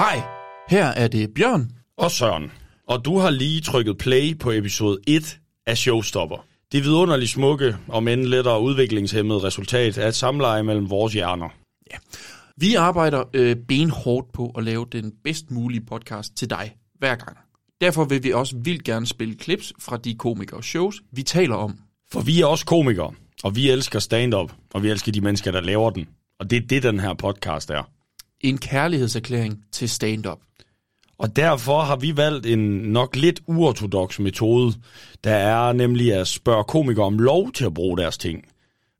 Hej, her er det Bjørn. Og Søren. Og du har lige trykket play på episode 1 af Showstopper. Det vidunderligt smukke og men lettere udviklingshemmede resultat af et samleje mellem vores hjerner. Vi arbejder øh, benhårdt på at lave den bedst mulige podcast til dig hver gang. Derfor vil vi også vildt gerne spille clips fra de komikere shows, vi taler om. For vi er også komikere, og vi elsker stand-up, og vi elsker de mennesker, der laver den. Og det er det, den her podcast er. En kærlighedserklæring til stand-up. Og derfor har vi valgt en nok lidt uortodox metode, der er nemlig at spørge komikere om lov til at bruge deres ting.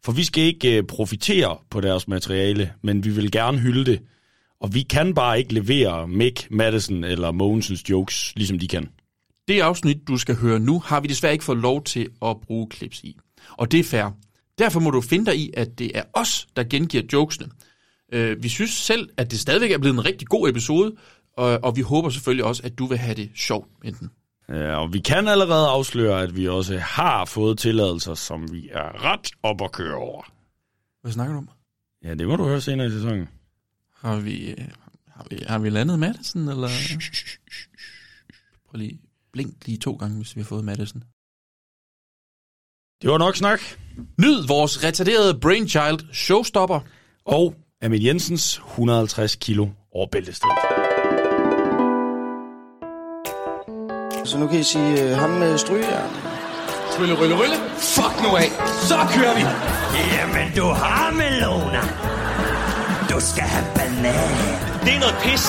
For vi skal ikke øh, profitere på deres materiale, men vi vil gerne hylde det. Og vi kan bare ikke levere Mick, Madison eller Mogensens jokes, ligesom de kan. Det afsnit, du skal høre nu, har vi desværre ikke fået lov til at bruge clips i. Og det er fair. Derfor må du finde dig i, at det er os, der gengiver jokesene. Øh, vi synes selv, at det stadigvæk er blevet en rigtig god episode, og, og vi håber selvfølgelig også, at du vil have det sjovt med den. Ja, og vi kan allerede afsløre, at vi også har fået tilladelser, som vi er ret op at køre over. Hvad snakker du om? Ja, det må du høre senere i sæsonen. Har vi, øh, har vi, har vi landet Madison, eller? Prøv lige, blink lige to gange, hvis vi har fået Madison. Det var nok snak. Nyd vores retarderede brainchild showstopper. Og Emil Jensens 150 kilo over bæltestedet. Så nu kan I sige øh, ham med strygejern. Rylle, rylle, rylle. Fuck nu af. Så kører vi. Jamen, du har meloner. Du skal have banan. Det er noget pis.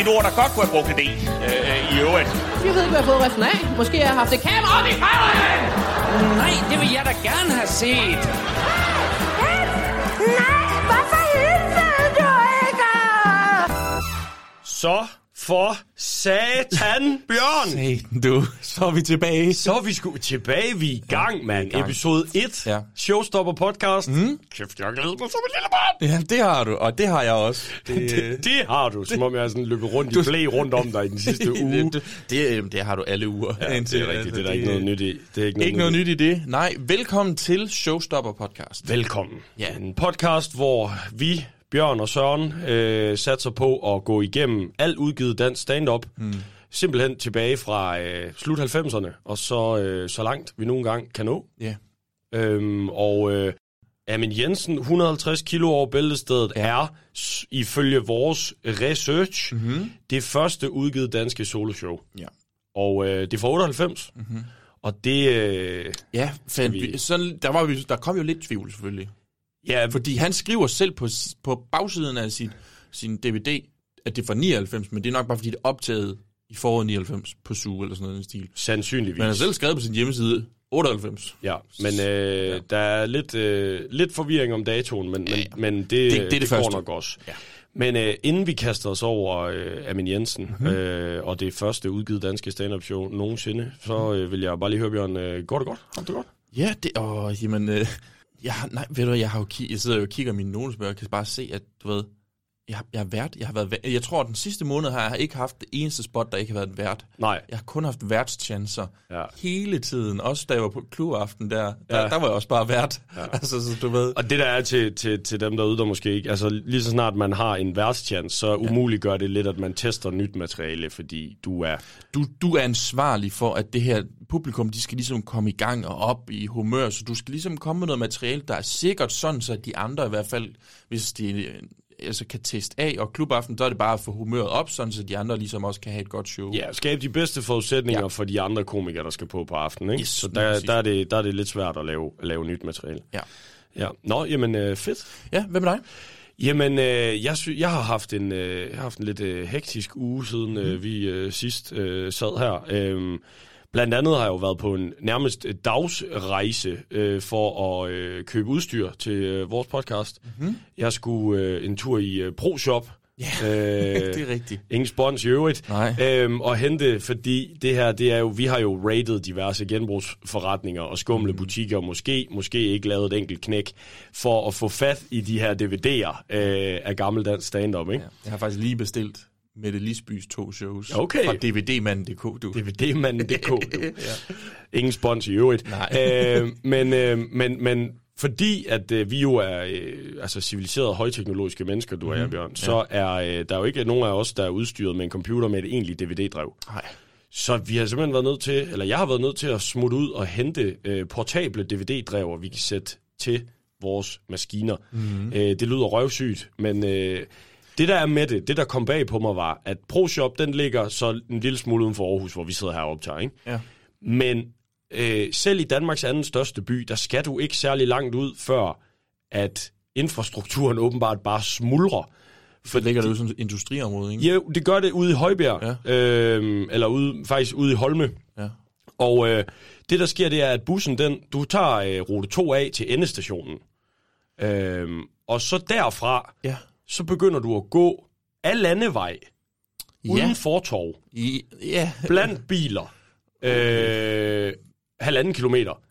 Et ord, der godt kunne have brugt en del øh, i øvrigt. Jeg ved ikke, hvad jeg har fået resten af. Måske jeg har haft et kamera op i røven! Nej, det vil jeg da gerne have set. Nej, hvorfor Så for satan, Bjørn! Satan, du. Så er vi tilbage. Så er vi sgu tilbage, vi er i gang, mand. gang. Episode 1, Ja. Showstopper podcast. Mm. Kæft, jeg glæder mig som en lille barn. Ja, det har du, og det har jeg også. Det, Det, det har du, som om jeg sådan løbet rundt i blæ rundt om dig i den sidste uge. det, det, det har du alle uger. Ja, det er rigtigt, det er der ikke noget nyt i. Det er ikke noget, Ikke noget nyt i det. Nej, velkommen til Showstopper Podcast. Velkommen. Ja. En podcast, hvor vi, Bjørn og Søren, øh, satser på at gå igennem alt udgivet dansk stand-up. Mm. Simpelthen tilbage fra øh, slut 90'erne, og så, øh, så langt vi nogle gange kan nå. Ja. Øhm, og øh, Amin Jensen, 150 kilo over bæltestedet, ja. er ifølge vores research mm-hmm. det første udgivet danske soloshow. Ja. Og øh, det er fra 98. Mm-hmm. Og det... Øh, Ja, fandt vi- vi, så, der, var vi, der kom jo lidt tvivl selvfølgelig. Ja, Fordi han skriver selv på, på bagsiden af sin, sin DVD, at det er fra 99, men det er nok bare fordi, det er optaget i foråret 99 på SUG eller sådan noget i stil. sandsynligvis. Men han har selv skrevet på sin hjemmeside 98. Ja, men øh, ja. der er lidt, øh, lidt forvirring om datoen, men, Ja, men, ja. men det, det det, er det, det går nok også. Ja. Men øh, inden vi kaster os over øh, Amin Jensen, Mhm. mm-hmm. øh, og det første udgivet danske stand-up show nogensinde, så øh, vil jeg bare lige høre, Bjørn, øh, går det godt? Har det godt? Ja, det, åh, jamen, øh, jeg, nej, ved du jeg, har jo jeg sidder jo og kigger i mine notesbøger, og kan bare se, at du ved, jeg, har- jeg har vært, jeg har været, væ- jeg tror, at den sidste måned har jeg ikke haft det eneste spot, der ikke har været en vært. Nej. Jeg har kun haft værtschancer Ja. hele tiden. Også da jeg var på klubaften der, der, Ja. der var jeg også bare vært. Ja. altså, så du ved. Og det der er til, til, til dem derude, der måske ikke... Altså lige så snart man har en værtschance, så umuligt gør det lidt, at man tester nyt materiale, fordi du er... Du, du er ansvarlig for, at det her publikum, de skal ligesom komme i gang og op i humør, så du skal ligesom komme med noget materiale, der er sikkert sådan, så de andre i hvert fald, hvis de altså kan teste af, og klubaften, så er det bare at få humøret op, sådan så de andre ligesom også kan have et godt show. Ja, skabe de bedste forudsætninger Ja. for de andre komikere, der skal på på aftenen. Ikke? Yes, så der, der, er det, der er det lidt svært at lave, at lave nyt materiale. Ja. Ja. Nå, jamen øh, fedt. ja hvad med dig? Jamen, øh, jeg, sy- jeg har haft en, øh, jeg har haft en lidt øh, hektisk uge, siden Mhm. øh, vi øh, sidst øh, sad her. Øhm, blandt andet har jeg jo været på en nærmest dagsrejse øh, for at øh, købe udstyr til øh, vores podcast. Mhm. Mm-hmm. Jeg skulle øh, en tur i øh, ProShop. Ja, øh, det er rigtigt. Ingen spons i øvrigt. Nej. Øhm, og hente, fordi det her, det er jo, vi har jo rated diverse genbrugsforretninger og skumle mm. butikker, måske, måske ikke lavet et enkelt knæk, for at få fat i de her DVD'er øh, af gammeldansk stand-up, ikke? Ja. Jeg har faktisk lige bestilt Mette Lisbys to shows Okay. fra dvdmanden.dk, du. DVDmanden.dk, du. Ingen spons i øvrigt. Nej. øh, men, øh, men, men fordi at øh, vi jo er øh, altså civiliserede, højteknologiske mennesker, du og jeg, Bjørn, så er øh, der er jo ikke nogen af os, der er udstyret med en computer med et egentligt DVD-drev. Nej. Så vi har simpelthen været nødt til, eller jeg har været nødt til at smutte ud og hente øh, portable DVD-drever, vi kan sætte til vores maskiner. Mm-hmm. Øh, det lyder røvsygt, men øh, det der er med det, det der kom bag på mig var, at ProShop, den ligger så en lille smule uden for Aarhus, hvor vi sidder her og optager, ikke? Ja. Men øh, selv i Danmarks anden største by, der skal du ikke særlig langt ud, før at infrastrukturen åbenbart bare smuldrer. For ligger det jo sådan et industriområde, ikke? Jo, det gør det ude i Højbjerg, ja. øh, eller ude, faktisk ude i Holme. Ja. Og øh, det, der sker, det er, at bussen, den, du tager øh, rute 2A til endestationen. Øh, og så derfra, Ja. Så begynder du at gå af landevej, Ja. uden fortov, I, ja. blandt biler, øh, halvanden kilometer.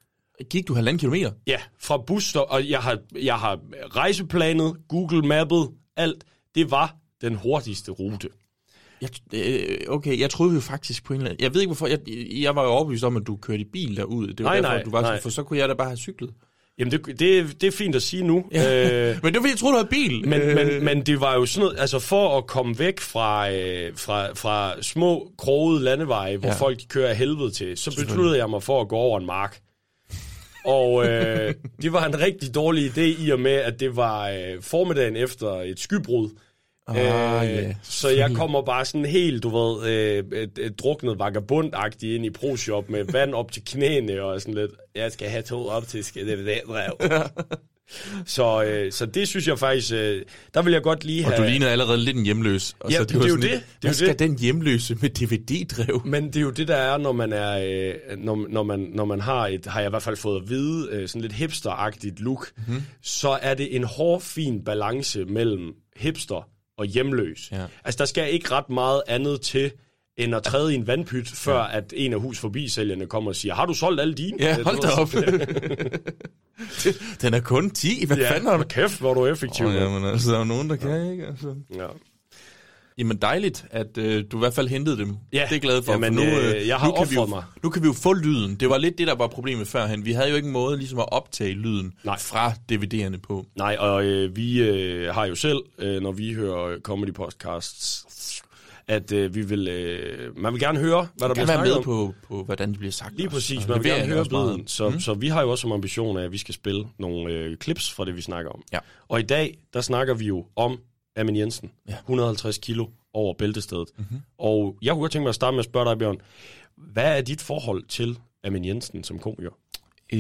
Gik du halvanden kilometer? Ja, fra busstop, og jeg har, jeg har rejseplanet, Google Mappet, alt. Det var den hurtigste rute. Jeg, øh, okay, jeg troede jo faktisk på en eller anden... Jeg ved ikke hvorfor. Jeg, jeg var jo overbevist om, at du kørte i bil derud. Det var Nej, derfor, nej, du var nej. for så kunne jeg da bare have cyklet. Jamen, det, det, det er fint at sige nu. Ja. Øh, Men det var jeg troede, du havde bil. men, Øh, men, men det var jo sådan noget, altså for at komme væk fra, øh, fra, fra små, krogede landeveje, hvor ja. folk de kører af helvede til, så besluttede jeg mig for at gå over en mark. Og øh, det var en rigtig dårlig idé i og med, at det var øh, formiddagen efter et skybrud. Ah, Øh, ja. Så jeg kommer bare sådan helt, du ved, øh, et, et druknet vagabundagtigt ind i ProShop med vand op til knæene og sådan lidt, jeg skal have to optiske DVD-drev. så, øh, så det synes jeg faktisk, øh, der vil jeg godt lige Og have... du lignede allerede lidt en hjemløs. Og Ja, så det var er jo sådan det. Det er Hvad skal det. den hjemløse med DVD-drev? Men det er jo det, der er, når man er, øh, når, når, man, når man har et, har jeg i hvert fald fået at vide, øh, sådan lidt hipsteragtigt look, Mhm. mm-hmm. så er det en hård, fin balance mellem hipster og hjemløs. Ja. Altså, der skal ikke ret meget andet til, end at træde i en vandpyt, før ja. at en af hus forbi sælgerne kommer og siger, har du solgt alle dine? Ja, hold da op. Den er kun 10. Hvad Ja, fanden har du? kæft, hvor er du effektiv. Oh, mand. jamen, altså, der er jo nogen, der kan, ikke? Altså. ja. Jamen dejligt, at øh, du i hvert fald hentede dem. Ja. Det er jeg glad for. Jamen, for nu, øh, jeg har nu kan vi jo, mig. Nu kan vi jo få lyden. Det var lidt det, der var problemet førhen. Vi havde jo ikke en måde ligesom at optage lyden Nej. fra DVD'erne på. Nej, og øh, vi øh, har jo selv, øh, når vi hører comedy podcasts, at øh, vi vil, øh, man vil gerne høre, hvad der bliver snakket med om. på, på, hvordan det bliver sagt. Lige også. præcis, Og man vil gerne høre også lyden. Så, mm. så vi har jo også som ambition af, at vi skal spille nogle øh, clips fra det, vi snakker om. Ja. Og i dag, der snakker vi jo om Amin Jensen. Ja. Mhm. 150 kilo over bæltestedet. Mm-hmm. Og jeg kunne godt tænke mig at starte med at spørge dig, Bjørn. Hvad er dit forhold til Amin Jensen som komiker? Øh,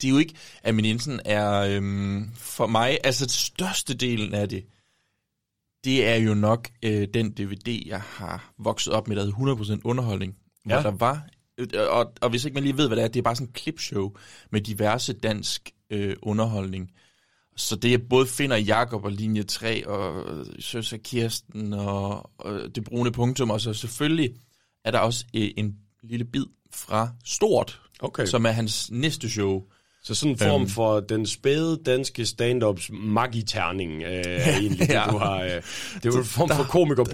det er jo ikke... Amin Jensen er øhm, for mig... Altså, største delen af det, det er jo nok øh, den DVD, jeg har vokset op med, der hed 100% underholdning. Hvor Ja. der var... øh, Og, og hvis ikke man lige ved, hvad det er, det er bare sådan en clipshow med diverse dansk øh, underholdning. Så det er både Finder Jakob og Linje 3 og Søs og Kirsten og, og Det Brune Punktum. Og så selvfølgelig er der også øh, en lille bid fra Stort, Okay. som er hans næste show. Så sådan en form Øhm. for den spæde danske stand-ups magiterning, øh, er egentlig Ja. du har. Øh, det er jo en form for komiker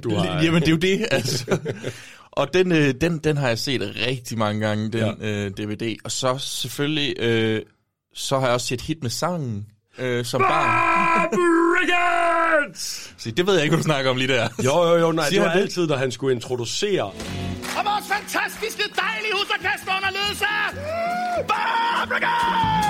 du har. Jamen, det er jo det, altså. Og den, øh, den, den har jeg set rigtig mange gange, den ja. øh, DVD. Og så selvfølgelig, øh, så har jeg også set hit med sangen øh, som barn. Se, det ved jeg ikke, hvad du snakker om lige der. Jo, jo, jo, nej, Siger det var han det? altid, da han skulle introducere. Og vores fantastiske, dejlige husorkester under ledelse af Barbrigade!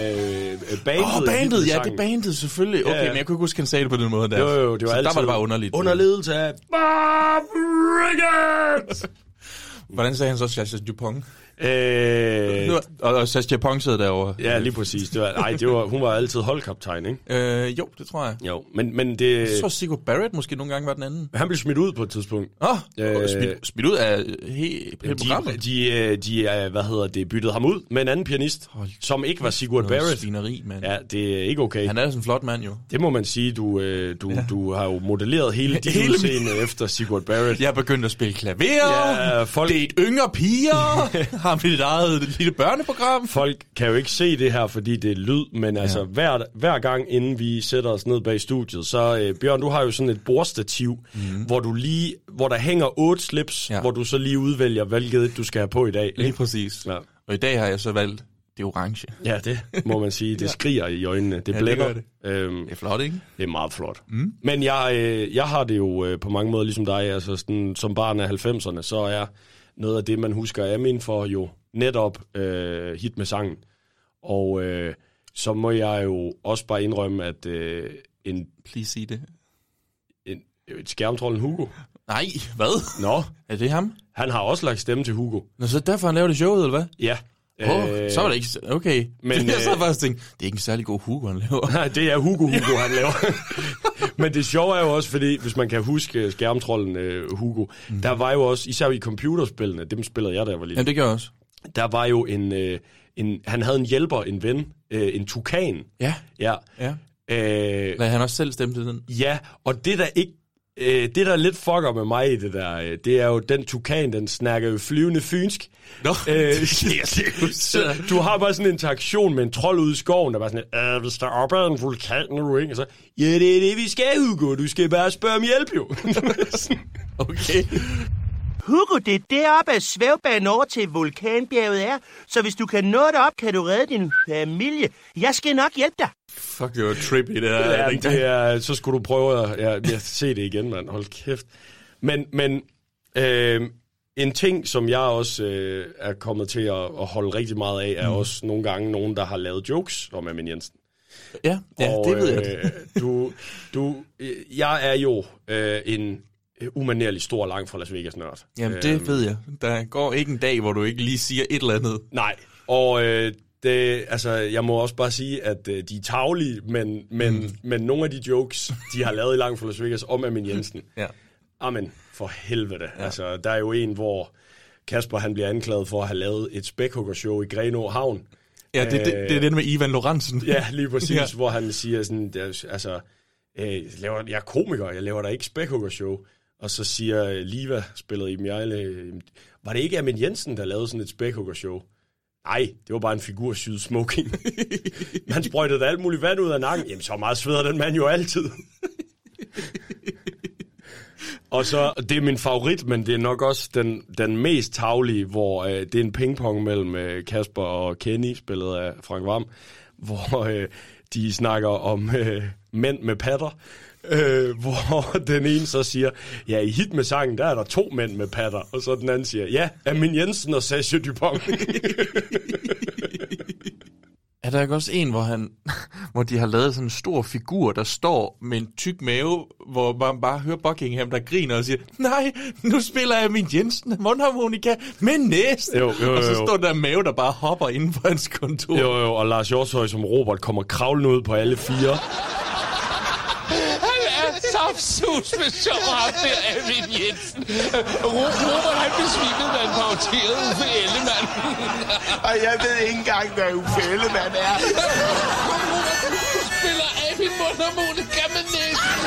Øh, bandet. Åh, oh, bandet, ja, det bandet selvfølgelig. Okay, Ja, ja. men jeg kunne ikke huske, han sagde det på den måde der. Jo, jo, det var så altid der var det bare underligt. Under ledelse af Barbrigade! Hvordan sagde han så Sasha Dupont? Øh, Og, og Sasha Dupont sidder derovre. ja, lige præcis. Det var, ej, det var, hun var altid holdkaptajn, ikke? Øh, jo, det tror jeg. Jo, men, men det, Jeg tror, Sigurd Barrett måske nogle gange var den anden. han blev smidt ud på et tidspunkt. Åh, Øh, oh, smidt, smidt ud af he, hele De, programmet. de, øh, de, øh, hvad hedder det, byttede ham ud med en anden pianist, Hold som ikke var Sigurd Barrett. Svineri, mand. Ja, det er ikke okay. Han er sådan en flot mand, jo. Det må man sige, du, øh, du, ja. du har jo modelleret hele dit Hele udseende efter Sigurd Barrett. Jeg er begyndt at spille klaver. Ja, folk- Det er et yngre piger. har vi dit eget lille børneprogram. Folk kan jo ikke se det her, fordi det er lyd, men altså Ja. hver, hver gang, inden vi sætter os ned bag studiet, så øh, Bjørn, du har jo sådan et bordstativ, mm. hvor du lige, hvor der hænger otte slips, ja. Hvor du så lige udvælger, hvilket et du skal have på i dag. Lige ikke? præcis. Ja. Og i dag har jeg så valgt det orange. Ja, det må man sige. Det skriger i øjnene. Det Ja, det blænder. det. Øhm, Det er flot, ikke? det er meget flot. Mm. Men jeg, øh, jeg har det jo øh, på mange måder ligesom dig. Altså sådan, som barn af 90'erne, så er noget af det, man husker Amin for jo netop øh, hit med sangen. Og øh, så må jeg jo også bare indrømme, at øh, en, Please sig det. en, et skærmtrollen Hugo, Nej, hvad? nå, Er det ham? han har også lagt stemme til Hugo. Nå, så derfor han laver det showet, eller hvad? Ja. Oh, så var det ikke... Okay. men, jeg sad øh, faktisk og tænkte, det er ikke en særlig god Hugo, han laver. Nej, det er Hugo Hugo, han laver. Men det sjove er jo også, fordi hvis man kan huske skærmtrollen uh, Hugo, mm. der var jo også, især i computerspillene, dem spillede jeg, da jeg var lille, Jamen, det gør jeg også. der var jo en, øh, en, han havde en hjælper, en ven, øh, en tukan. Ja, Ja. ja. Øh, Lad han også selv stemme til den. ja, og det der ikke, øh, det der lidt fucker med mig i det der, øh, det er jo, den tukan, den snakker jo flyvende fynsk. Nå, Øh, så du har bare sådan en interaktion med en trold ude i skoven, der bare sådan, øh, hvis der er op ad en vulkan nu, ikke? Og så, ja, det er det, vi skal, Hugo. Du skal bare spørge om hjælp, jo. Okay. Hugo, det er deroppe, at svævbanen over til vulkanbjerget er. Så hvis du kan nå det op, kan du redde din familie. Jeg skal nok hjælpe dig. Fuck, det var trippy, det der. Ja, Jeg det er, så skulle du prøve at ja, ja, se det igen, mand. Hold kæft. Men, men øh, en ting, som jeg også øh, er kommet til at, at holde rigtig meget af, er mm. også nogle gange nogen, der har lavet jokes om Amin Jensen. Ja, ja Og, det ved jeg. Øh, du, du, jeg er jo øh, en umanerlig stor langt fra Las Vegas nørd. Jamen, Øh, det ved jeg. Der går ikke en dag, hvor du ikke lige siger et eller andet. Nej, og øh, det, altså, jeg må også bare sige, at øh, de er taglige, men, men, mm. men nogle af de jokes, de har lavet i langt fra Las Vegas om Amin Jensen, Ja. amen, for helvede. Ja. Altså, der er jo en, hvor Kasper han bliver anklaget for at have lavet et spækhuggershow i Grenå Havn. Ja, det, det, det er den med Ivan Lorentzen. Ja, lige præcis, ja. Hvor han siger sådan, altså, øh, jeg, laver, jeg er komiker, jeg laver da ikke spækhuggershow. Og så siger øh, Liva, spillet i Mjejle, øh, var det ikke Amin Jensen, der lavede sådan et spækhuggershow? Nej, det var bare en figur syet smoking. Han sprøjtede alt muligt vand ud af nakken. Jamen, så meget sveder den mand jo altid. Og så, det er min favorit, men det er nok også den, den mest tavlige, hvor øh, det er en pingpong mellem øh, Kasper og Kenny, spillet af Frank Vam, hvor øh, de snakker om øh, mænd med patter, øh, hvor den ene så siger, ja, i hit med sangen, der er der to mænd med patter, og så den anden siger, ja, Amin Jensen og Sasha Dupont. Er der ikke også en, hvor, han, hvor de har lavet sådan en stor figur, der står med en tyk mave, hvor man bare hører Buckingham, der griner og siger, nej, nu spiller jeg min Jensen mundharmonika med næste. Jo, jo, og så jo. står der en mave, der bare hopper inden for hans kontor. jo, jo, og Lars Hjortøj som Robert kommer kravlende ud på alle fire. Saftsus med sjov ham der, Alvin Jensen. Ro- Robert, han besvimede, da han pauterede Uffe Ellemann. Og jeg ved ikke engang, hvad Uffe Ellemann er. Kom, Robert, du spiller Alvin mundharmonika med næsten.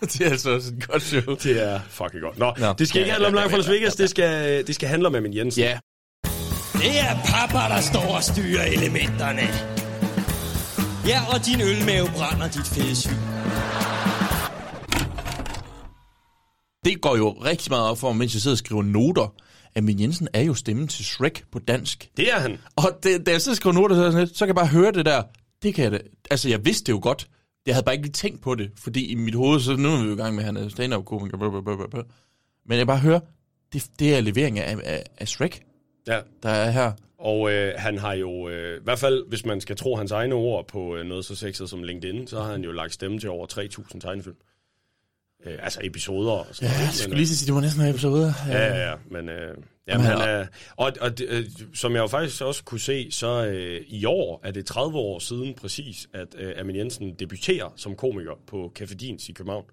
det er altså også et godt show. Det er fucking godt. Nå, Nå. det skal ikke Ja, handle om ja, ja, Las ja, Vegas, det skal, det skal handle om Amin Jensen. Ja, Det er papa, der står og styrer elementerne. Ja, og din ølmave brænder dit fede syg. det går jo rigtig meget op for mig, mens jeg sidder og skriver noter, at min Jensen er jo stemmen til Shrek på dansk. Det er han. Og det, da jeg så skriver noter, så, jeg sådan lidt, så kan jeg bare høre det der. Det kan jeg da. Altså, jeg vidste det jo godt. Jeg havde bare ikke lige tænkt på det, fordi i mit hoved, så nu er vi jo i gang med, at han er blah, blah. Men jeg bare hører, det, det er levering af, af, af Shrek, Ja. der er her. Og øh, han har jo, øh, i hvert fald hvis man skal tro hans egne ord på øh, noget så sexet som LinkedIn, så har han jo lagt stemme til over 3.000 tegnefilm. Øh, altså episoder og sådan Ja, noget. jeg skulle lige sige, det var næsten en episode. Ja, ja, ja. Men, øh, jamen, han er, og, og øh, som jeg jo faktisk også kunne se, så øh, i år er det 30 år siden præcis, at øh, Amin Jensen debuterer som komiker på Café Dins i København.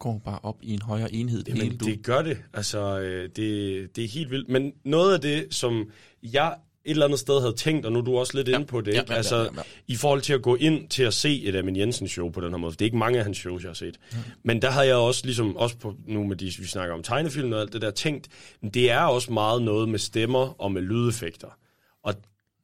Går bare op i en højere enhed. det Jamen, hele, det gør det. Altså, øh, det, det er helt vildt. Men noget af det, som jeg et eller andet sted havde tænkt, og nu er du også lidt ja. inde på det, Ja, ja, ja, altså ja, ja. i forhold til at gå ind til at se et Amin Jensen show på den her måde, det er ikke mange af hans shows, jeg har set. Mm. Men der havde jeg også, ligesom også på, nu med de, vi snakker om tegnefilm og alt det der, tænkt, men det er også meget noget med stemmer og med lydeffekter. Og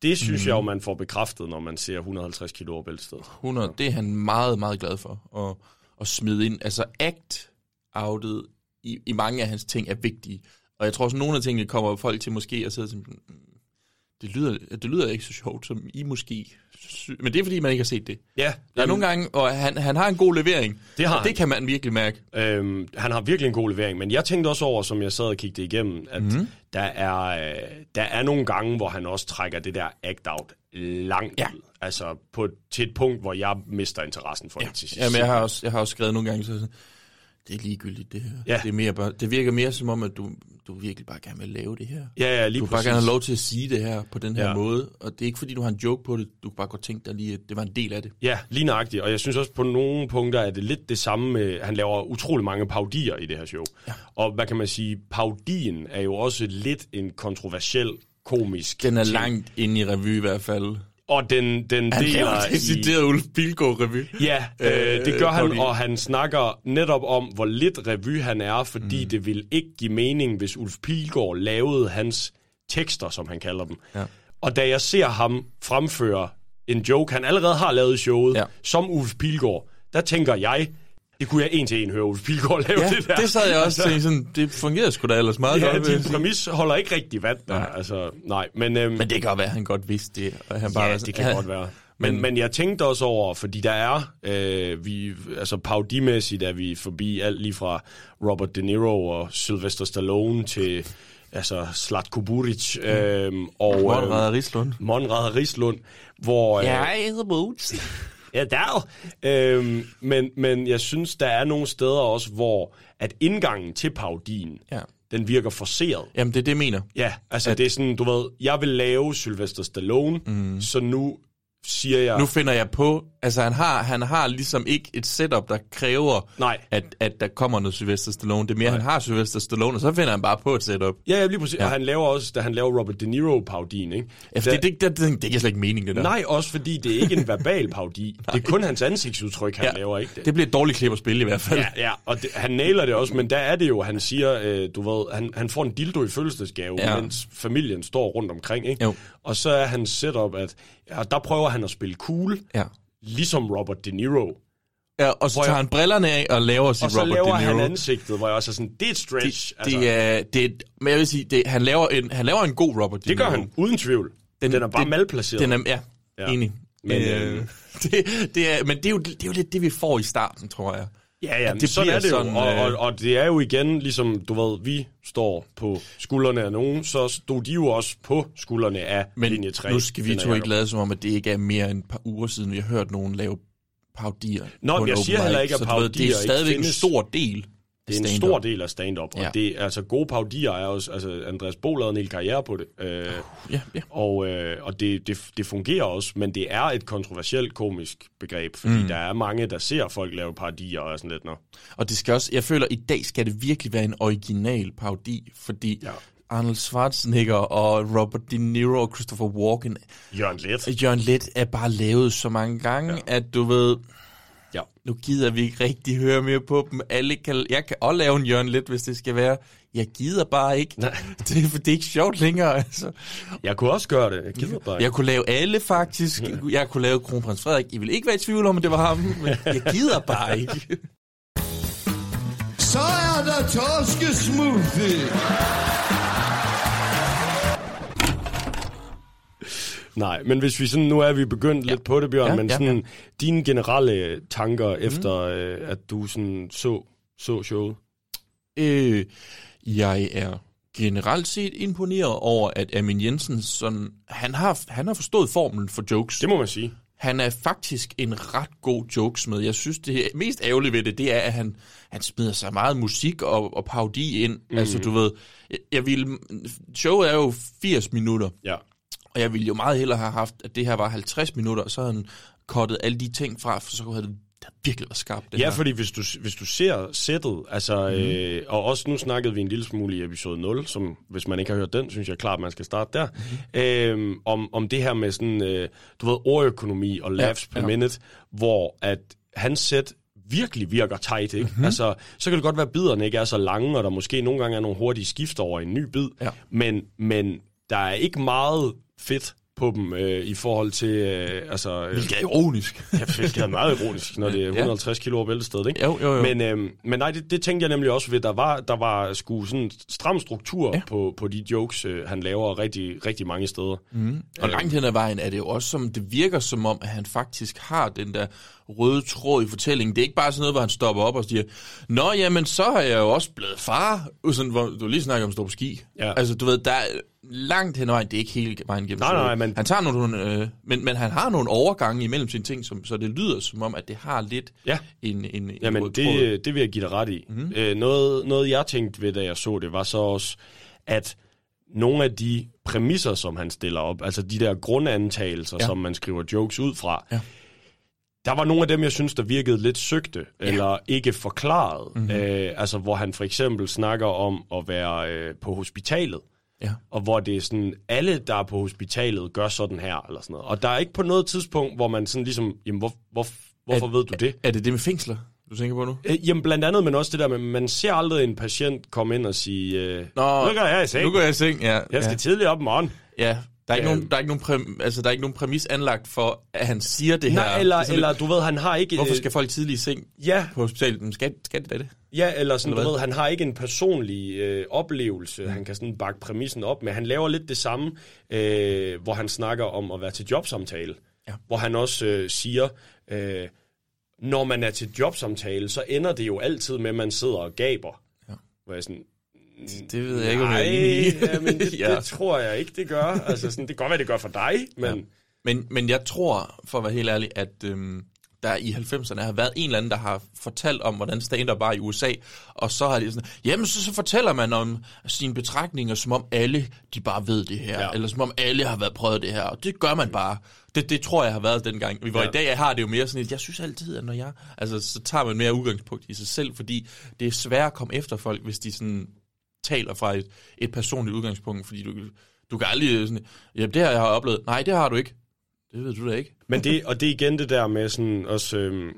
det synes mm. jeg jo, man får bekræftet, når man ser 150 kilo bæltestedet. 100, det er han meget, meget glad for at, at smide ind. Altså act-outet i, i mange af hans ting er vigtige. Og jeg tror også, nogle af tingene kommer folk til måske at sidde sådan, "Mm, det lyder, det lyder ikke så sjovt, som I måske sy-" Men det er, fordi man ikke har set det. Ja, Der er nogle gange, og han, han har en god levering. Det har og det kan man virkelig mærke. Øhm, han har virkelig en god levering, men jeg tænkte også over, som jeg sad og kiggede igennem, at mm. der, er, øh, der er nogle gange, hvor han også trækker det der act-out langt Ja. Altså på, til et punkt, hvor jeg mister interessen for ja. det til sidst. Jamen, jeg har også, jeg har også skrevet nogle gange, så sådan, det er ligegyldigt det her. Ja. Det, er mere bare, det virker mere som om, at du, du virkelig bare gerne vil lave det her. Ja, ja, lige du vil bare gerne have lov til at sige det her på den her Ja. måde. Og det er ikke fordi, du har en joke på det. Du kan bare godt tænke dig lige, at det var en del af det. Ja, lige nøjagtigt. Og jeg synes også, på nogle punkter er det lidt det samme med, han laver utrolig mange paudier i det her show. Ja. Og hvad kan man sige, paudien er jo også lidt en kontroversiel komisk Den er ting. langt inde i revy i hvert fald. Og den, den Han deler decideret Ulf Pilgaard revy. Ja, øh, det gør Øh, han, og han snakker netop om, hvor lidt revy han er, fordi mm. det ville ikke give mening, hvis Ulf Pilgaard lavede hans tekster, som han kalder dem. Ja. Og da jeg ser ham fremføre en joke, han allerede har lavet i showet. Ja. som Ulf Pilgaard, der tænker jeg, det kunne jeg en til en høre Ulf Pilgaard lave Ja, det der. det sad jeg også til sådan, det fungerede sgu da ellers meget Ja, godt. jeg din præmis holder ikke rigtig vand der. Nej. Altså, nej, men, øhm, Men det kan godt være, at han godt vidste det. Og han bare ja, var det kan "Ja, godt være. Men, Men- men jeg tænkte også over, fordi der er, øh, vi, altså paudimæssigt er vi forbi alt lige fra Robert De Niro og Sylvester Stallone til altså Slatko Buric øh, og Monrad Rislund. Monrad Rislund, hvor... Øh, Jeg hedder Boots. Ja, der øhm, men, men jeg synes, der er nogle steder også, hvor at indgangen til paudien, Ja. den virker forceret. Jamen, det er det, jeg mener. Ja, altså at, det er sådan, du ved, jeg vil lave Sylvester Stallone, mm. så nu siger jeg... Nu finder jeg på, altså han har, han har ligesom ikke et setup, der kræver, Nej. at, at der kommer noget Sylvester Stallone. Det er mere, han har Sylvester Stallone, og så finder han bare på et setup. Ja, ja, lige præcis. Ja. Og han laver også, da han laver Robert De Niro paudien, ikke? Ja, for det, det, det, det, det giver slet ikke mening, det der. Nej, også fordi det er ikke en verbal paudi. det er kun hans ansigtsudtryk, han ja. laver, ikke? Det bliver et dårligt klip at spille i hvert fald. Ja, ja, og det, han nailer det også, men der er det jo, han siger, øh, du ved, han, han får en dildo i fødselsdagsgave. Ja. mens familien står rundt omkring, ikke? Jo. Og så er hans setup, at ja, der prøver han at spille cool, Ja. ligesom Robert De Niro. ja og så tager jeg- han brillerne af og laver sit Og så Robert laver De Niro. han ansigtet, hvor jeg også er sådan, det er et stretch. det, det, er, det er, men jeg vil sige, det, han, laver en, han laver en god Robert De det gør Niro. han, uden tvivl. Den, den er bare det- malplaceret. Den er, ja, Ja. enig. Men, Men, øh, øh, det, det er, men det er, jo, det er jo lidt det, vi får i starten, tror jeg. Ja, ja, det sådan er det sådan, jo. Og, og, øh, og det er jo igen, ligesom du ved, vi står på skuldrene af nogen, så stod de jo også på skuldrene af Men linje 3. nu skal vi to ikke lade som om, at det ikke er mere end et par uger siden, vi har hørt nogen lave parodier. Nå, men en jeg siger heller mic, ikke, at ved, Det er stadigvæk en stor del Det er en stor del af stand-up, og Ja. det altså gode paudier er også, altså Andreas Bo lavede en hel karriere på det, øh, Ja, ja. og, øh, og det, det, det fungerer også, men det er et kontroversielt komisk begreb, fordi mm. der er mange, der ser folk lave parodier og er sådan lidt, nå. Og det skal også, jeg føler, i dag skal det virkelig være en original parodi, fordi Ja. Arnold Schwarzenegger og Robert De Niro og Christopher Walken, Jørgen Let. og Jørgen Let er bare lavet så mange gange, ja. at du ved, Ja. nu gider vi ikke rigtig høre mere på dem. Alle kan, jeg kan også lave en Jørgen Let, hvis det skal være. Jeg gider bare ikke. Nej. Det, er- det er ikke sjovt længere, altså. Jeg kunne også gøre det, jeg gider bare ikke. Jeg kunne lave alle faktisk. Jeg kunne lave Kronprins Frederik. I vil ikke være i tvivl om, at det var ham, men jeg gider bare ikke. Så er der torskesmoothie. Nej, men hvis vi sådan, nu er vi begyndt ja. lidt på det, Bjørn, ja, Ja, men ja, sådan, dine generelle tanker mm. efter, øh, at du sådan så, så showet? Øh, jeg er generelt set imponeret over, at Amin Jensen, sådan, han, har, han har forstået formlen for jokes. Det må man sige. Han er faktisk en ret god jokesmed. Jeg synes, det mest ærgerlige ved det, det er, at han, han smider sig meget musik og, og parodi ind. Mm. Altså, du ved, jeg, jeg ville, showet er jo 80 minutter, Ja. Og jeg ville jo meget hellere have haft, at det her var 50 minutter, og så havde han kottet alle de ting fra, for så havde det virkelig været skarpt, det Ja, her. fordi hvis du, hvis du ser sættet, altså, mm. øh, og også nu snakkede vi en lille smule i episode 0, som hvis man ikke har hørt den, synes jeg klart, man skal starte der, mm. øh, om, om det her med sådan, øh, du ved, ordøkonomi og laughs ja, per ja. minute, hvor at hans sæt virkelig virker tight, ikke? Mm-hmm. Altså, så kan det godt være, at biderne ikke er så lange, og der måske nogle gange er nogle hurtige skift over i en ny bid, Ja. men, men der er ikke meget fedt på dem øh, i forhold til, øh, altså... Øh, Hvilket er ironisk. Ja, hvilket er meget ironisk, når det er Ja. 150 kilo over bæltestedet, ikke? Jo, jo, jo. Men, øhm, men nej, det, det tænkte jeg nemlig også ved, der var, der var sgu sådan en stram struktur ja. På, på de jokes, øh, han laver rigtig, rigtig mange steder. Mm. Og langt hen ad vejen er det jo også som, det virker som om, at han faktisk har den der røde tråd i fortællingen. Det er ikke bare sådan noget, hvor han stopper op og siger, Nå, jamen, så er jeg jo også blevet far. Sådan, hvor du lige snakker om at stå på ski. Ja. Altså, du ved, der er langt hen ad vejen, det er ikke hele vejen gennem Nej, nej, men- Han tager nogle, øh, men, men han har nogle overgange imellem sine ting, som, så det lyder som om, at det har lidt Ja. en, en, en Jamen, tråd. det, det vil jeg give dig ret i. Mm. Øh, noget, noget, jeg tænkte ved, da jeg så det, var så også, at nogle af de præmisser, som han stiller op, altså de der grundantagelser, ja. Som man skriver jokes ud fra, Ja. der var nogle af dem, jeg synes, der virkede lidt søgte, ja. eller ikke forklaret. Mhm. Mm-hmm. Øh, altså, hvor han for eksempel snakker om at være øh, på hospitalet, Ja. og hvor det er sådan, alle, der er på hospitalet, gør sådan her, eller sådan noget. Og der er ikke på noget tidspunkt, hvor man sådan ligesom, jamen, hvor, hvor, hvorfor Er- ved du det? Er det det med fængsler, du tænker på nu? Øh, Jamen blandt andet, men også det der med, man ser aldrig en patient komme ind og sige, øh, Nå, nu går jeg i seng, Nu går jeg i seng, ja. jeg skal ja. tidligt op i morgen. Ja, der er, ikke Øh. nogen, der, er ikke nogen præm, altså, der er ikke nogen præmis anlagt for, at han siger det her. Nej, eller, er eller du ved, han har ikke... Hvorfor øh, skal folk tidligt i seng Ja, på hospitalet? Men Skal, skal det da det? Ja, eller sådan, Eller du ved, han har ikke en personlig øh, oplevelse, mm. han kan sådan bakke præmissen op med. Han laver lidt det samme, øh, hvor han snakker om at være til jobsamtale. Ja. Hvor han også øh, siger, øh, når man er til jobsamtale, så ender det jo altid med, at man sidder og gaber. Ja. Hvor jeg sådan, Det ved jeg ikke, om jeg er ja, men det, Ja. det tror jeg ikke, det gør. Altså, sådan, det kan godt være, det gør for dig, men... Ja. Men, men jeg tror, for at være helt ærlig, at øhm, der i 90'erne har været en eller anden, der har fortalt om, hvordan stand-up var i USA, og så har de sådan, jamen så, så fortæller man om sine betragtninger, som om alle, de bare ved det her, Ja. eller som om alle har været prøvet det her, og det gør man bare. Det, det tror jeg har været dengang. Hvor Ja. i dag har det jo mere sådan et, jeg synes altid, at når jeg, altså så tager man mere udgangspunkt i sig selv, fordi det er svært at komme efter folk, hvis de sådan taler fra et, et personligt udgangspunkt, fordi du, du kan aldrig sådan, ja, det har jeg oplevet. Nej, det har du ikke. Det ved du da ikke. Men det, og det er igen det der med sådan også, øh,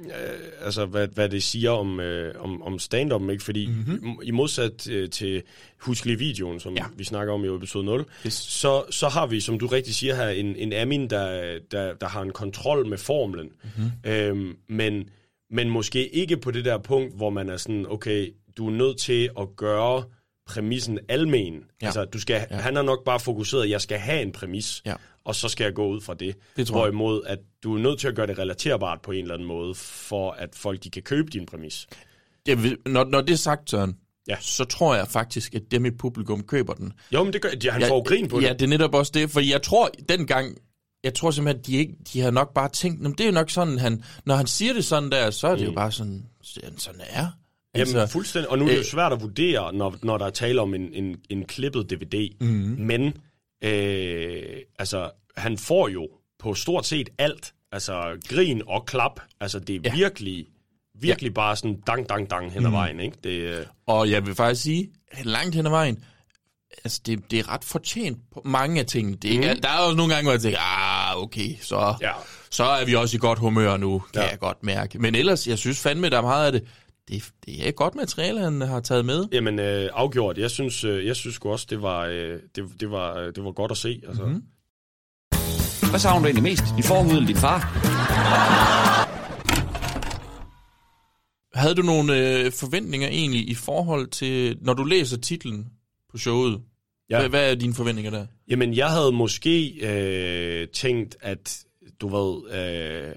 altså hvad, hvad det siger om, øh, om, om stand-up, ikke? Fordi mm-hmm. i modsat øh, til Husk lige videoen, som ja. Vi snakker om i episode 0, Yes. så, så har vi, som du rigtig siger her, en, en Amin, der, der, der har en kontrol med formlen. Mm-hmm. Øhm, men, men måske ikke på det der punkt, hvor man er sådan, okay, du er nødt til at gøre præmissen almen. Ja. Altså, du skal, ja. han har nok bare fokuseret, at jeg skal have en præmis, Ja. Og så skal jeg gå ud fra det. Det tror jeg. Hvorimod, at du er nødt til at gøre det relaterbart på en eller anden måde, for at folk de kan købe din præmis. Vil, når, når det er sagt, Søren, Ja. så tror jeg faktisk, at dem i publikum køber den. Jo, men det gør, ja, han jeg, får grin på ja, det. det er netop også det, for jeg tror dengang, jeg tror simpelthen, at de, ikke, de har nok bare tænkt, "Nå, men det er jo nok sådan, han, når han siger det sådan der, så er det mm. jo bare sådan, sådan er. Jamen, altså, fuldstændig. Og nu er det jo øh, svært at vurdere, når, når der er tale om en, en, en klippet DVD. Mm-hmm. Men, øh, altså, han får jo på stort set alt. Altså, grin og klap. Altså, det er ja. Virkelig, virkelig ja. bare sådan dang, dang, dang hen ad Mhm. vejen, ikke? Det, øh, Og jeg vil faktisk sige, langt hen ad vejen, altså det, det er ret fortjent på mange af tingene. Det mm. Der er også nogle gange, hvor jeg tænker, ah, okay, så, Ja. så er vi også i godt humør nu, kan ja. jeg godt mærke. Men ellers, jeg synes fandme, der er meget af det, det, det er et godt materiale, han har taget med. jamen, øh, afgjort. Jeg synes, øh, jeg synes også, det var, øh, det, det, var, øh, det var godt at se. Altså. Mm-hmm. Hvad savner du egentlig mest? Din forhud eller din far? Havde du nogle øh, forventninger egentlig i forhold til, når du læser titlen på showet? Ja. Ja. Hvad, hvad er dine forventninger der? Jamen, jeg havde måske øh, tænkt, at du ved, øh,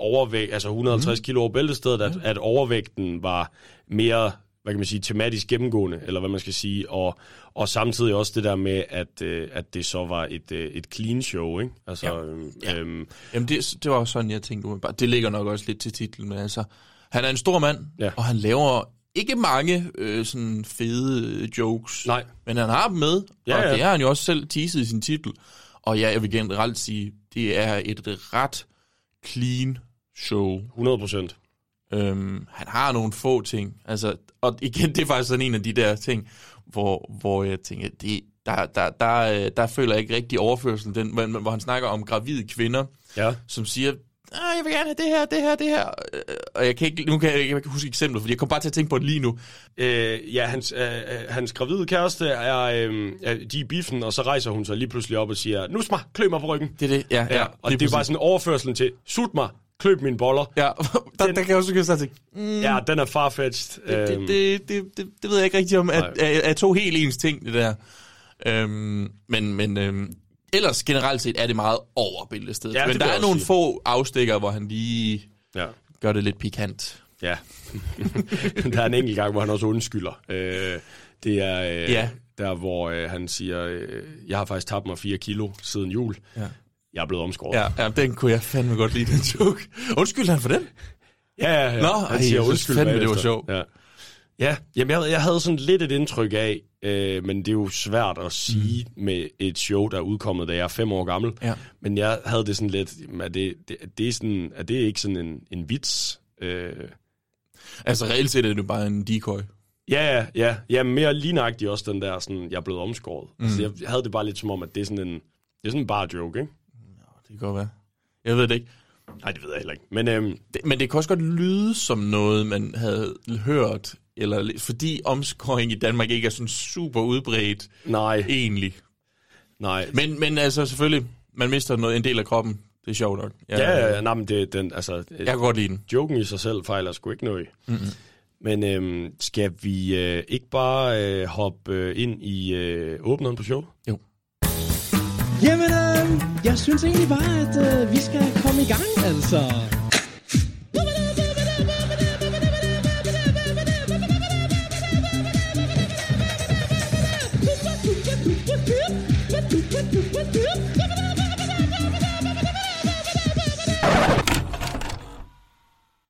overvægt, altså 150 mm. kilo over bæltestedet, at, at overvægten var mere, hvad kan man sige, tematisk gennemgående, eller hvad man skal sige, og, og samtidig også det der med, at, øh, at det så var et, øh, et clean show, ikke? Altså, Ja. øhm, Ja. Øhm, Jamen, det, det var også sådan, jeg tænkte umiddelbart. Det ligger nok også lidt til titlen, men altså, han er en stor mand, Ja. og han laver ikke mange øh, sådan fede øh, jokes, Nej. men han har dem med, Ja, og ja. det har han jo også selv teaset i sin titel. Og ja, jeg vil generelt sige, det er et ret clean show. 100 procent. Øhm, han har nogle få ting. Altså, og igen, det er faktisk sådan en af de der ting, hvor, hvor jeg tænker, det, der, der, der, øh, der føler jeg ikke rigtig overførsel, den, men- men hvor han snakker om gravide kvinder, Ja. som siger, ah, jeg vil gerne have det her, det her, det her. Og jeg kan ikke, nu kan jeg, jeg kan ikke huske eksemplet, fordi jeg kom bare til at tænke på det lige nu. Øh, ja, hans, øh, øh, hans gravide kæreste er, øh, er- de er biffen, og så rejser hun sig lige pludselig op og siger, nu mig, klø mig på ryggen. Det er det, ja. Ja, og det er bare sådan overførselen til, sut mig, kløb mine boller. Ja, der, der kan jeg også sige, at mm, Ja, den er farfetched. det, Øhm, det, det, det, det ved jeg ikke rigtig om, at, at, at to helt ens ting, det der. Øhm, men men øhm, ellers generelt set er det meget over billedstedet. Ja, men der er nogle sige. få afstikker, hvor han lige Ja. gør det lidt pikant. Ja. der er en enkelt gang, hvor han også undskylder. Øh, det er øh, Ja. der, hvor øh, han siger, øh, jeg har faktisk tabt mig 4 kilo siden jul. Ja. Jeg er blevet omskåret. Ja, ja, den kunne jeg fandme godt lide, den joke. Undskyld han for den? ja, ja. ja. Nå, han ej, siger undskyld fandme, det var sjovt. Ja. Ja, jamen jeg, jeg havde sådan lidt et indtryk af, øh, men det er jo svært at sige mm. med et show, der er udkommet, da jeg er fem år gammel. Ja. Men jeg havde det sådan lidt, er det, det, det er, sådan, er det ikke sådan en, en vits? Øh, Altså reelt set er det jo bare en decoy. Ja, ja, ja. Ja, mere lignagtigt også den der, sådan, jeg er blevet omskåret. Mm. Altså, jeg, havde det bare lidt som om, at det er sådan en, det er sådan en bare joke, ikke? Det kan godt være. Jeg ved det ikke. Nej, det ved jeg heller ikke. Men øhm, Det, men det kan også godt lyde som noget, man havde hørt, eller fordi omskåring i Danmark ikke er sådan super udbredt nej, egentlig. nej. Men, men altså selvfølgelig, man mister noget, en del af kroppen. Det er sjovt nok. Jeg, Ja, ja, ja, nej, men det, den, altså, Jeg kan godt lide den. joken i sig selv fejler sgu ikke noget. Mm-hmm. Men øhm, skal vi øh, ikke bare øh, hoppe øh, ind i øh, åbneren på showet? Jo. Jamen, øh, jeg synes egentlig bare, at øh, vi skal komme i gang, altså.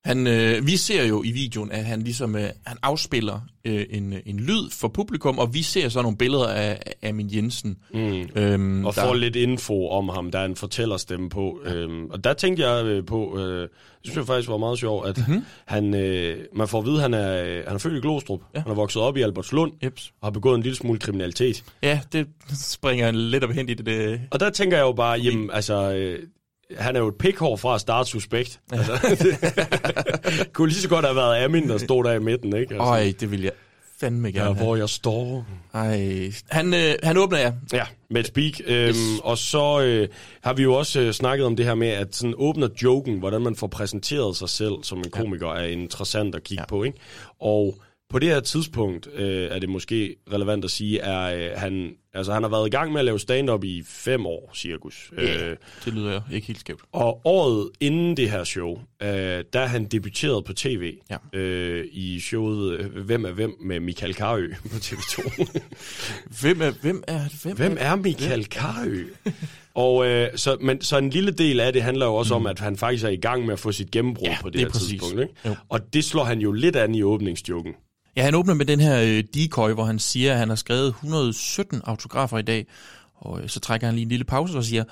Han, øh, vi ser jo i videoen, at han ligesom øh, han afspiller øh, en, en lyd for publikum, og vi ser så nogle billeder af, af min Jensen. Mm. Øhm, Og får lidt info om ham, der er en fortællerstemme på. Ja. Øhm, og der tænkte jeg øh, på, øh, det synes jeg faktisk var meget sjovt, at mm-hmm. han, øh, man får at vide, at han er, øh, han er født i Glostrup. Ja. Han er vokset op i Albertslund Jeps. og har begået en lille smule kriminalitet. Ja, det springer lidt op hen i det. det Og der tænker jeg jo bare, jamen altså, øh, han er jo et pikhår fra at starte suspekt. Ja. Altså, det kunne lige så godt have været Amin, der stod der i midten, ikke? Altså, Øj, det vil jeg fandme gerne ja, have. hvor jeg står. Ej. Han, øh, han åbner, ja. Ja, med et speak. Øhm, Yes. Og så øh, har vi jo også øh, snakket om det her med, at sådan åbner joken, hvordan man får præsenteret sig selv som en komiker, er interessant at kigge ja. på. Ikke? Og på det her tidspunkt øh, er det måske relevant at sige, at øh, han, altså, han har været i gang med at lave stand-up i fem år, cirkus. Yeah. Øh, Det lyder ikke helt skævt. og året inden det her show, øh, der er han debuteret på tv Ja. øh, i showet øh, Hvem er hvem med Michael Karø på TV2. Hvem er, hvem er, hvem, Hvem er Michael Karø? og øh, så, men, så en lille del af det handler jo også mm. om, at han faktisk er i gang med at få sit gennembrud Ja, på det, det er her præcis. tidspunkt. Ikke? Jo. Og det slår han jo lidt an i åbningsjoken. Ja, han åbner med den her øh, decoy, hvor han siger, at han har skrevet 117 autografer i dag. Og øh, så trækker han lige en lille pause og siger,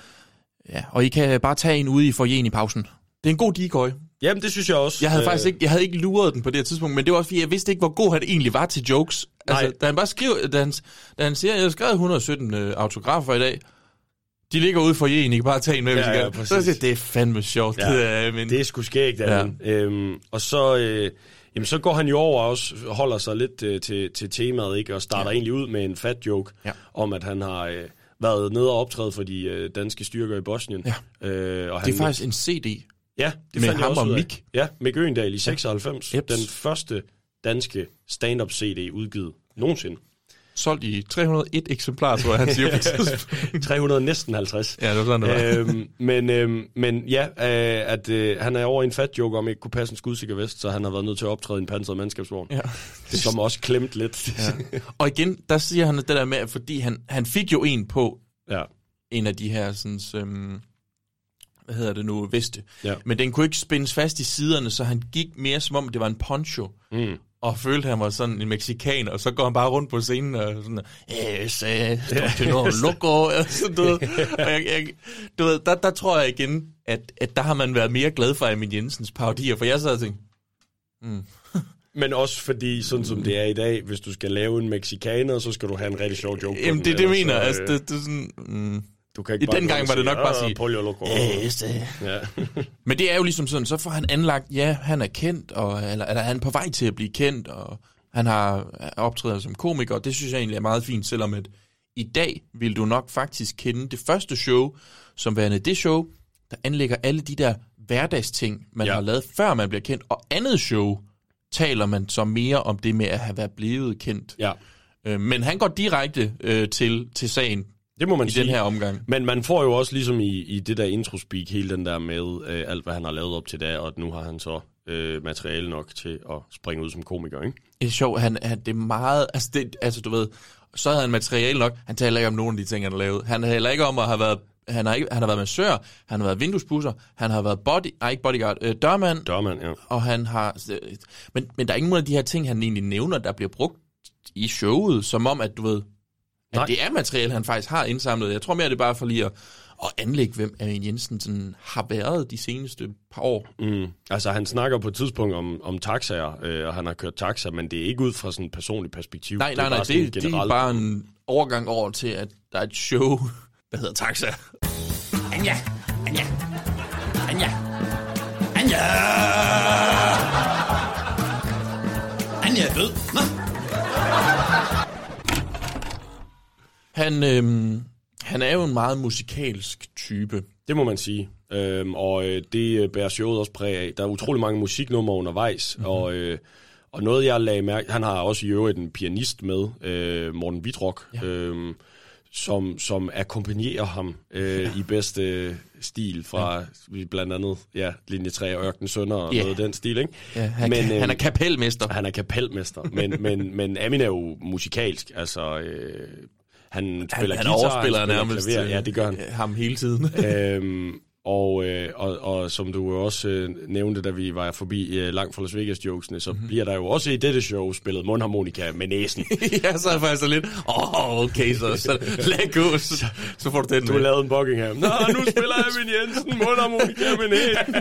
ja, og I kan bare tage en ude i forjen i pausen. Det er en god decoy. Jamen, det synes jeg også. Jeg havde Øh, faktisk ikke, jeg havde ikke luret den på det her tidspunkt, men det var også fordi, jeg vidste ikke, hvor god han egentlig var til jokes. Altså, Nej. da han bare skriver, da han, da han siger, at jeg har skrevet 117 øh, autografer i dag, de ligger ude for en, I kan bare tage en med, hvis Ja, ja, præcis. Så siger det er fandme sjovt. Ja, det er, men, Det er sgu skægt, ja. øhm, Og så, øh, jamen, så går han jo over og også holder sig lidt øh, til, til temaet, ikke? og starter ja. egentlig ud med en fat joke Ja. om, at han har øh, været nede og optræde for de øh, danske styrker i Bosnien. Ja. Øh, og det han, er faktisk en CD. Ja, det Med fandt jeg ham også og. Mick. Ja, Mick Øgendal i 96. Jeps. Den første danske stand-up CD udgivet nogensinde. Solgt i 301 eksemplarer, tror jeg, han siger på tidspunkt. 300 næsten 50. Ja, det var sådan, det var. øhm, men, øhm, men ja, øh, at øh, han er over i en fat joke om ikke kunne passe en skudsikker vest, så han har været nødt til at optræde i en pansret mandskabsvogn. Ja. Det som også klemt lidt. Ja. Og igen, der siger han det der med, at fordi han, han fik jo en på ja. en af de her, sådan, øhm, hvad hedder det nu, veste. Ja. Men den kunne ikke spændes fast i siderne, så han gik mere som om, det var en poncho. Mm. Og følte, han var sådan en meksikaner, og så går han bare rundt på scenen og sådan, yes, eh, loco, og sådan, du ved. Og jeg, jeg, du ved, der, der tror jeg igen, at, at der har man været mere glad for Amin Jensens parodier, for jeg sad og tænkte, Mm. Men også fordi, sådan som det er i dag, hvis du skal lave en mexikaner, så skal du have en rigtig sjov joke. Jamen, den, det er det, jeg mener. så, Altså, øh, det, det er sådan... Mm. Du kan ikke I den gang var det nok bare at "Ah, sige, pollo loco. Ja. Men det er jo ligesom sådan, så får han anlagt, ja, han er kendt, og, eller, eller han er på vej til at blive kendt, og han har optrædet som komiker, og det synes jeg egentlig er meget fint, selvom at i dag vil du nok faktisk kende det første show, som værende det show, der anlægger alle de der hverdagsting, man ja. har lavet, før man bliver kendt, og andet show taler man så mere om det med at have været blevet kendt. Ja. Øh, men han går direkte øh, til, til sagen Det må man i sige. den her omgang. Men man får jo også ligesom i, i det der introspeak, hele den der med øh, alt, hvad han har lavet op til da, og at nu har han så øh, materiale nok til at springe ud som komiker, ikke? Det er sjovt, han, han, det er meget, altså, det, altså du ved, så havde han materiale nok, han taler ikke om nogen af de ting, han har lavet. Han taler ikke om at have været, han har, ikke, han har været massør, han har været vinduespusser, han har været body, nej ikke bodyguard, øh, dørmand, Dørmand, ja. og han har, øh, men, men der er ingen af de her ting, han egentlig nævner, der bliver brugt i showet, som om, at du ved, at Nej. det er materiale, han faktisk har indsamlet. Jeg tror mere, det er bare for lige at, at anlægge, hvem Amin Jensen sådan har været de seneste par år. Mm. Altså, han snakker på et tidspunkt om, om taxaer, øh, og han har kørt taxa, men det er ikke ud fra sådan et personligt perspektiv. Nej, nej, er nej, sådan det, det er bare en overgang over til, at der er et show, der hedder Taxa. Anja, Anja, Anja, Anja. Anja er død. Nå. Han, øhm, han er jo en meget musikalsk type. Det må man sige. Øhm, og øh, det øh, bærer showet også præg af. Der er utrolig mange musiknumre undervejs, Mhm. mm-hmm. og, øh, og noget jeg lagde mærke... Han har også i øvrigt en pianist med, øh, Morten Vitrok, ja. øhm, som, som akkompagnerer ham øh, ja. i bedste stil fra ja. blandt andet ja, linje 3 og Ørken Sønder og Ja. noget af den stil, ikke? Ja, han, men, han er kapelmester. Han er kapelmester, men, men, men Amin er jo musikalsk, altså... Øh, han spiller han guitar, overspiller han spiller nærmest klaver. øh, Ja, det gør han. ham hele tiden. øhm, og, øh, og, og som du også øh, nævnte, da vi var forbi øh, langt fra Las Vegas-jokesene, så Mhm. mm-hmm. bliver der jo også i dette show spillet mundharmonika med næsen. ja, så er jeg faktisk så lidt, åh, oh, okay, så, så lad gå, så, så får du den Du har lavet en Buckingham. Nå, nu spiller Amin Jensen mundharmonika med næsen.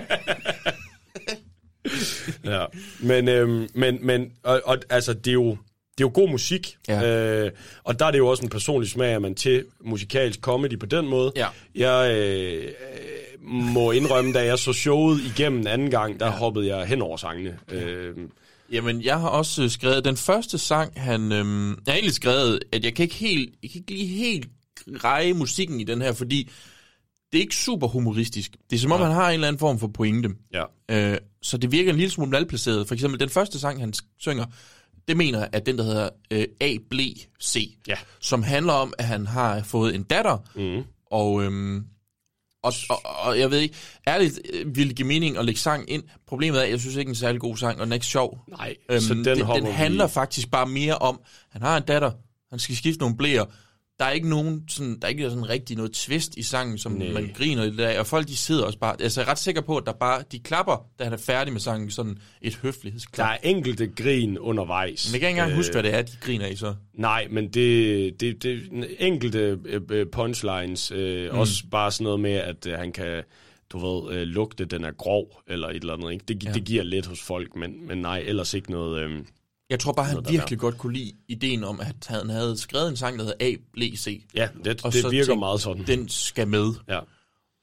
ja, men, øhm, men, men og, og, altså, det er jo, det er jo god musik, ja. øh, og der er det jo også en personlig smag, at man til musikalsk comedy på den måde. Ja. Jeg øh, må indrømme, da jeg så showet igennem anden gang, der ja. hoppede jeg hen over sangene. Øh, Jamen, jeg har også øh, skrevet den første sang, han... Øhm, jeg har egentlig skrevet, at jeg kan ikke helt, jeg kan ikke lige helt greje musikken i den her, fordi det er ikke super humoristisk. Det er som om, ja. han har en eller anden form for pointe. Ja. Øh, så det virker en lille smule malplaceret. For eksempel den første sang, han synger, det mener at den, der hedder øh, A, B, C, ja. som handler om, at han har fået en datter, mm. og, øhm, og, og, og jeg ved ikke, ærligt øh, ville det give mening at lægge sang ind. Problemet er, at jeg synes ikke, en særlig god sang, og den er ikke sjov. Nej, øhm, så den den, den vi- handler faktisk bare mere om, han har en datter, han skal skifte nogle blæer, der er ikke nogen sådan, der er ikke sådan rigtig noget twist i sangen, som Nej. Man griner lidt af, og folk de sidder også bare, altså jeg er ret sikker på, at der bare, de klapper, da han er færdig med sangen, sådan et høflighedsklap. Der er enkelte grin undervejs. Men jeg kan ikke engang Øh, huske, hvad det er, de griner i så. Nej, men det, det, det enkelte øh, øh, punchlines, øh, mm. også bare sådan noget med, at øh, han kan, du ved, øh, lugte, den er grov, eller et eller andet. Ikke? Det, Ja. det giver lidt hos folk, men, men nej, ellers ikke noget... Øh, Jeg tror bare, han Noget, virkelig godt kunne lide ideen om, at han havde skrevet en sang, der hedder A, B, C. Ja, det, Og det virker tænkte, meget sådan. Den skal med. Ja.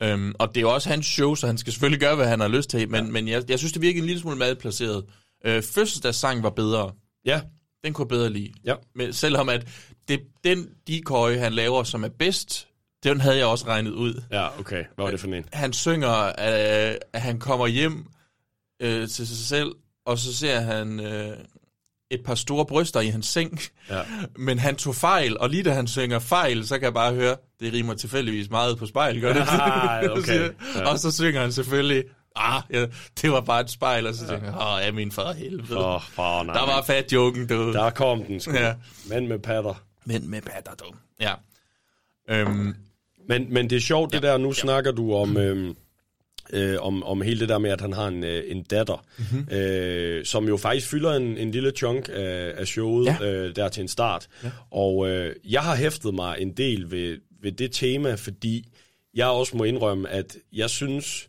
Øhm, og det er jo også hans show, så han skal selvfølgelig gøre, hvad han har lyst til. Men, ja. men jeg, jeg synes, det virker en lille smule malplaceret. Øh, fødselsdagssang var bedre. Ja. Den kunne jeg bedre lide. Ja. Men selvom at det, den decoy, han laver, som er bedst, den havde jeg også regnet ud. Ja, okay. Hvad var det for en? Han synger, øh, at han kommer hjem øh, til sig selv, og så ser han øh, et par store bryster i hans seng. Ja. Men han tog fejl, og lige da han synger fejl, så kan jeg bare høre, det rimer tilfældigvis meget på spejl, gør det? Ah, okay. Ja. og så synger han selvfølgelig, ah, ja, det var bare et spejl, og så tænker jeg, åh, ja, min far helvede. Oh, far, nej. Der var fat joken, du. Der kom den, sgu. Ja. Men med patter. Men med patter, du. Ja. Øhm, Men, men det er sjovt, det der, nu snakker du om, øhm, øh, om, om hele det der med, at han har en, øh, en datter, Mhm. mm-hmm. øh, som jo faktisk fylder en, en lille chunk af, af showet Ja. øh, der til en start. Ja. Og øh, jeg har hæftet mig en del ved, ved det tema, fordi jeg også må indrømme, at jeg synes,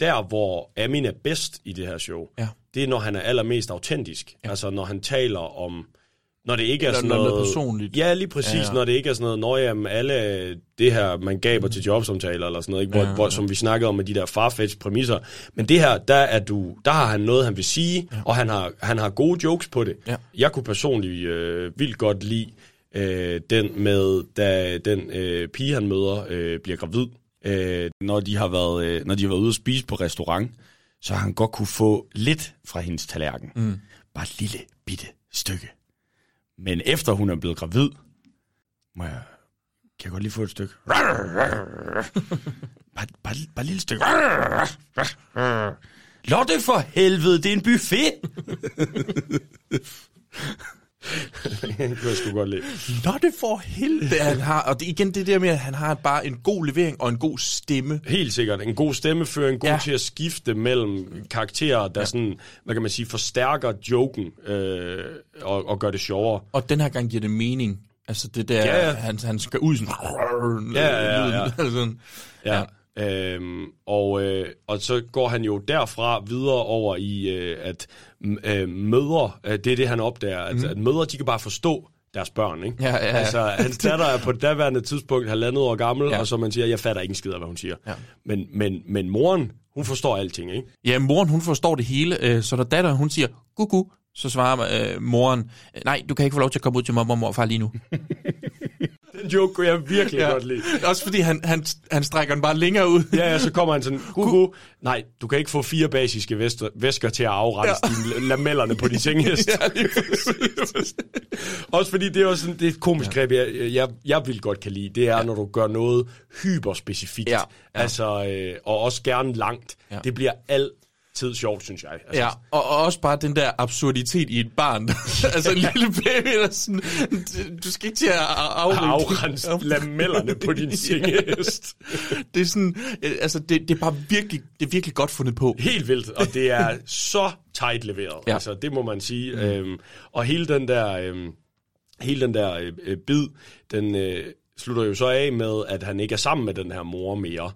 der, hvor Amin er bedst i det her show, Ja. det er, når han er allermest autentisk. Ja. Altså, når han taler om... Når det ikke er sådan noget noget... personligt. Ja, lige præcis. Ja, Ja. Når det ikke er sådan noget, når jamen, alle det her, man gaber til jobsamtaler eller sådan noget, ikke? Hvor, Ja, ja, Hvor, som vi snakkede om med de der farfetch præmisser. Men det her, der, er du, der har han noget, han vil sige, ja. og han har, han har gode jokes på det. Ja. Jeg kunne personligt øh, vildt godt lide øh, den med, da den øh, pige, han møder, øh, bliver gravid. Øh, når, de har været, øh, når de har været ude at spise på restaurant, så har han godt kunne få lidt fra hendes tallerken. Mm. Bare et lille bitte stykke. Men efter hun er blevet gravid, må jeg, kan jeg godt lige få et stykke. Bare, bare, bare et lille stykke. Lotte for helvede, det er en buffet. det kunne jeg sgu godt lide. Lotte for helvede, han har. Og det, igen det der med, at han har bare en god levering og en god stemme. Helt sikkert. En god stemmeføring, god Ja. ja. til at skifte mellem karakterer, der ja. sådan, hvad kan man sige, forstærker joken øh, og, og gør det sjovere. Og den her gang giver det mening. Altså det der, Ja, ja. Han, han skal ud sådan... Ja, ja, ja, ja. sådan. Ja. Øhm, og, øh, og så går han jo derfra videre over i, øh, at øh, mødre, øh, det er det, han opdager, at, mm. at mødre, de kan bare forstå deres børn, ikke? Ja, ja, ja. Altså, hans datter er på daværende tidspunkt halvandet år gammel, Ja. og så man siger, jeg fatter ikke en skid af, hvad hun siger. Ja. Men, men, men moren, hun forstår alting, ikke? Ja, moren hun forstår det hele, øh, så når datteren hun siger, gugu, så svarer øh, moren, nej, du kan ikke få lov til at komme ud til mormor og morfar lige nu. Den joke kunne jeg virkelig ja. godt lide. Også fordi han, han, han strækker den bare længere ud. Ja, ja, så kommer han sådan, gugu, nej, du kan ikke få fire basiske væsker, væsker til at afrette ja. dine lamellerne på de senghest. Ja, lige præcis. Også fordi det er også sådan, det er et komisk greb, jeg, jeg, jeg vil godt kan lide. Det er, ja. når du gør noget hyperspecifikt. Ja, ja. Altså, øh, og også gerne langt. Ja. Ja. Det bliver altid sjovt, synes jeg. Altså, Ja, og, og også bare den der absurditet i et barn. altså en lille baby, der sådan, du skal ikke til at afrense. Afrense lamellerne på din sengehest. Det er sådan, øh, altså det, det er bare virkelig, det er virkelig godt fundet på. Helt vildt, og det er så tight leveret. Ja. Altså, det må man sige. Mm. Øhm, og hele den der, øhm, hele den der øh, bid, den øh, slutter jo så af med, at han ikke er sammen med den her mor mere.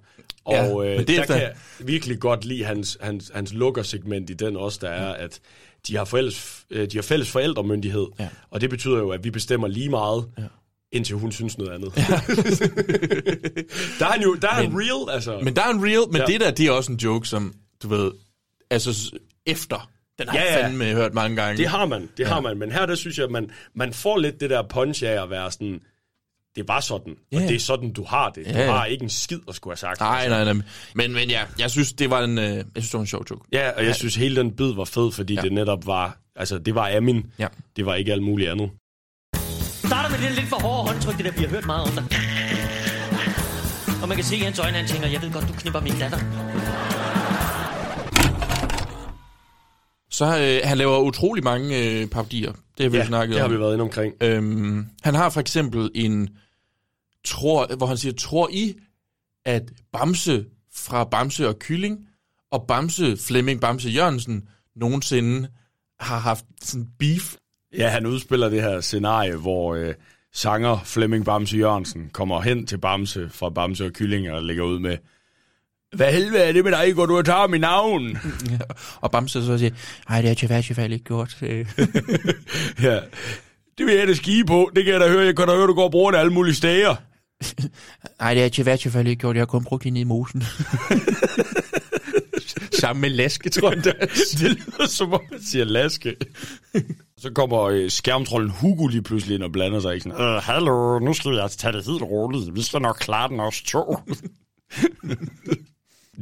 Ja, Og øh, men det er der kan jeg virkelig godt lide hans, hans, hans lukkersegment i den også, der er, at de har, fælles, øh, de har fælles forældremyndighed, Ja. og det betyder jo, at vi bestemmer lige meget, ja. indtil hun synes noget andet. Ja. der er han jo der er han real, altså. Men der er en real, men ja. Ja. det der, det er også en joke, som, du ved, altså efter, den har Ja, jeg ja. fandme hørt mange gange. Det har man, det ja. har man. Men her, der synes jeg, at man, man får lidt det der punch af at være sådan, det bare sådan, Ja. og det er sådan, du har det. Du Ja, ja. har ikke en skid at skulle have sagt. Nej, nej, nej. Men, men ja, jeg synes, det var en, øh, jeg synes, det var en sjov joke. Ja, og jeg synes, hele den bid var fed, fordi Ja. ja. det netop var, altså det var Amin, Ja. det var ikke alt muligt andet. starter med det lidt for hårde håndtryk, det der vi har hørt meget om dig. Og man kan se i hans øjne, han tænker, jeg ved godt, du knipper min datter. Så øh, han laver utrolig mange øh, parodier. Det har vi Ja, snakket det har om. vi været inde omkring. Øhm, han har for eksempel en, tror, hvor han siger, tror I, at Bamse fra Bamse og Kylling og Bamse, Flemming Bamse Jørgensen, nogensinde har haft sådan beef? Ja, han udspiller det her scenarie, hvor øh, sanger Flemming Bamse Jørgensen kommer hen til Bamse fra Bamse og Kylling og lægger ud med, hvad helvede er det med dig, går du og tager mit navn? Og Bamse så siger, nej, det har jeg i hvert ikke gjort. Ja, det vil jeg da skige på. Det kan jeg da høre. Jeg kan da høre, du går og bruger det alle mulige steder. Nej, det har jeg i hvert ikke gjort. Jeg har kun brugt det nede i mosen. Sammen med Laske, tror jeg. det lyder som om, man siger laske. Så kommer øh, skærmtrollen Hugo lige pludselig ind og blander sig. Ikke? Sådan, øh, hallo, nu skal jeg tage det helt roligt. Vi skal nok klare den også to.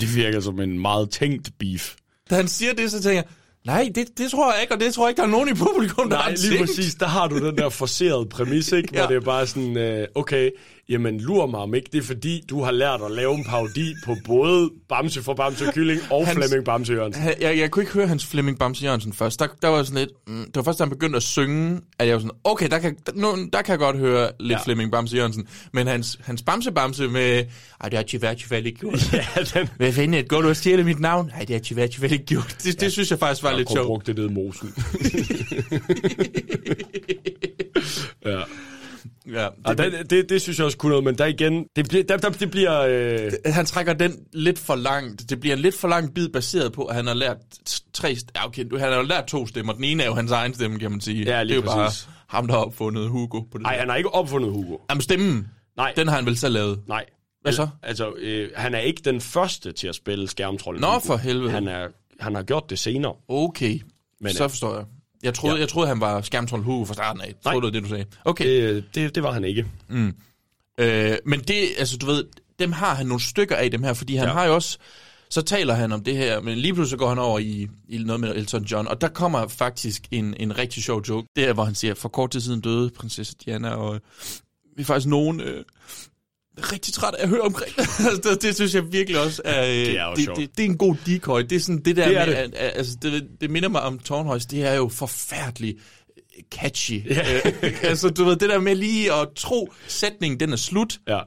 Det virker som en meget tænkt beef. Da han siger det, så tænker jeg, nej, det, det tror jeg ikke, og det tror jeg ikke, der er nogen i publikum, der Nej, har lige tænkt. præcis. Der har du den der forcerede præmis, ikke? Hvor Ja. det er bare sådan, øh, okay, jamen lur mig om ikke. Det er fordi, du har lært at lave en parodi på både Bamse for Bamse og Kylling og Hans- Flemming Bamse Jørgensen. Han- Jeg, jeg kunne ikke høre hans Flemming Bamse Jørgensen først. Der, der var sådan lidt, mm, det var først, da han begyndte at synge, at jeg var sådan, okay, der kan, der, nu, der kan jeg godt høre lidt ja. Ja. Flemming Bamse Jørgensen. Men hans, hans Bamse Bamse med, ej, det har Chivachi ikke gjort. Ja, den Hvad fanden, går du og stjæler mit navn? Nej, det har Chivachi ikke gjort. Det, det synes jeg faktisk var har lidt sjovt. brugt det nede i mosen. ja. Ja, det, det, det synes jeg også kunne noget, men der igen, det bliver, der, der, det bliver øh, han trækker den lidt for langt. Det bliver en lidt for lang bid baseret på, at han har lært tre... Ja, okay, han har jo lært to stemmer. Den ene er jo hans egen stemme, kan man sige. Ja, lige det er jo præcis. bare ham, der har opfundet Hugo. På det Ej, der. han har ikke opfundet Hugo. Jamen, stemmen, Nej, den har han vel selv lavet. nej. Hvad så? Altså, øh, han er ikke den første til at spille skærmtrollen. Nå, Hugo. for helvede. Han, er, han har gjort det senere. Okay, Men, Men, så øh, forstår jeg. Jeg troede, ja. jeg troede han var skærmtrold Hugo fra starten af. Troede, det var det, du sagde. Okay. Det, det, det var han ikke. Øh, men det, altså du ved, dem har han nogle stykker af dem her, fordi han Ja. har jo også, så taler han om det her, men lige pludselig går han over i, i noget med Elton John, og der kommer faktisk en, en rigtig sjov joke. Det er, hvor han siger, for kort tid siden døde prinsesse Diana, og vi er faktisk nogen øh, rigtig træt af at høre omkring. Altså, det, det, synes jeg virkelig også er, øh, Det er jo det, det, det, er en god decoy. Det er sådan det der Det er med, det. At, altså det, det minder mig om Tornhøjs, det er jo forfærdeligt catchy. Ja. Øh, altså, du ved, det der med lige at tro, sætningen den er slut, Ja.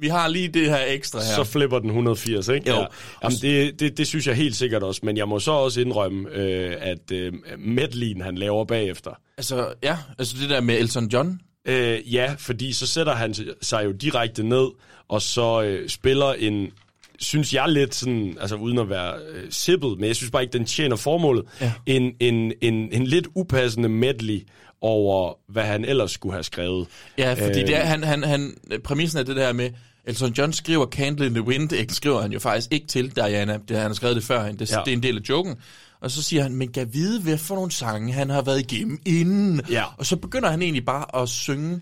vi har lige det her ekstra her. Så flipper den 180, ikke? Jo. Ja. Jamen, det, det, det synes jeg helt sikkert også, men jeg må så også indrømme, øh, at øh, medleyen, han laver bagefter, Altså, ja, altså det der med Elton John. Øh, ja, fordi så sætter han sig jo direkte ned, og så øh, spiller en, synes jeg lidt sådan, altså uden at være øh, sippet, men jeg synes bare ikke, den tjener formålet, Ja. en, en, en, en lidt upassende medley over, hvad han ellers skulle have skrevet. Ja, fordi Øh. det er, han, han, han, præmissen er det der med, Elton John skriver Candle in the Wind, ikke skriver han jo faktisk ikke til Diana, det, han har skrevet det før, det, Ja. ja. det er en del af joken. Og så siger han, men kan vide, hvad for nogle sange han har været igennem inden. Ja. Og så begynder han egentlig bare at synge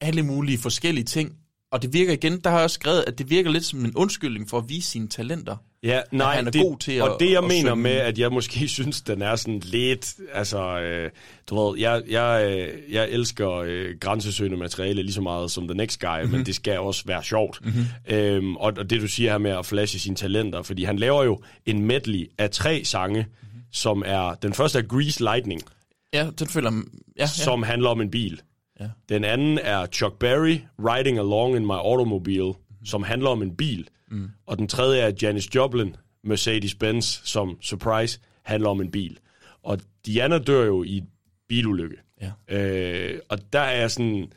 alle mulige forskellige ting. Og det virker igen, der har jeg også skrevet, at det virker lidt som en undskyldning for at vise sine talenter. Ja, nej, han er det, god til at- Og det, jeg at mener synge. med, at jeg måske synes, den er sådan lidt... Altså, øh, du ved, jeg, jeg, øh, jeg elsker øh, grænsesøgende materiale lige så meget som The Next Guy, Mhm. mm-hmm. men det skal også være sjovt. Mm-hmm. Øhm, og, og det, du siger her med at flashe sine talenter, fordi han laver jo en medley af tre sange, Mhm. Som er... Den første er Grease Lightning, Ja, den føler ja, ja. som handler om en bil. Ja. Den anden er Chuck Berry, Riding Along in My Automobile, mm-hmm. som handler om en bil. Mm. Og den tredje er Janis Joplin, Mercedes-Benz, som, surprise, handler om en bil. Og Diana dør jo i bilulykke. Ja. Øh, og der er sådan...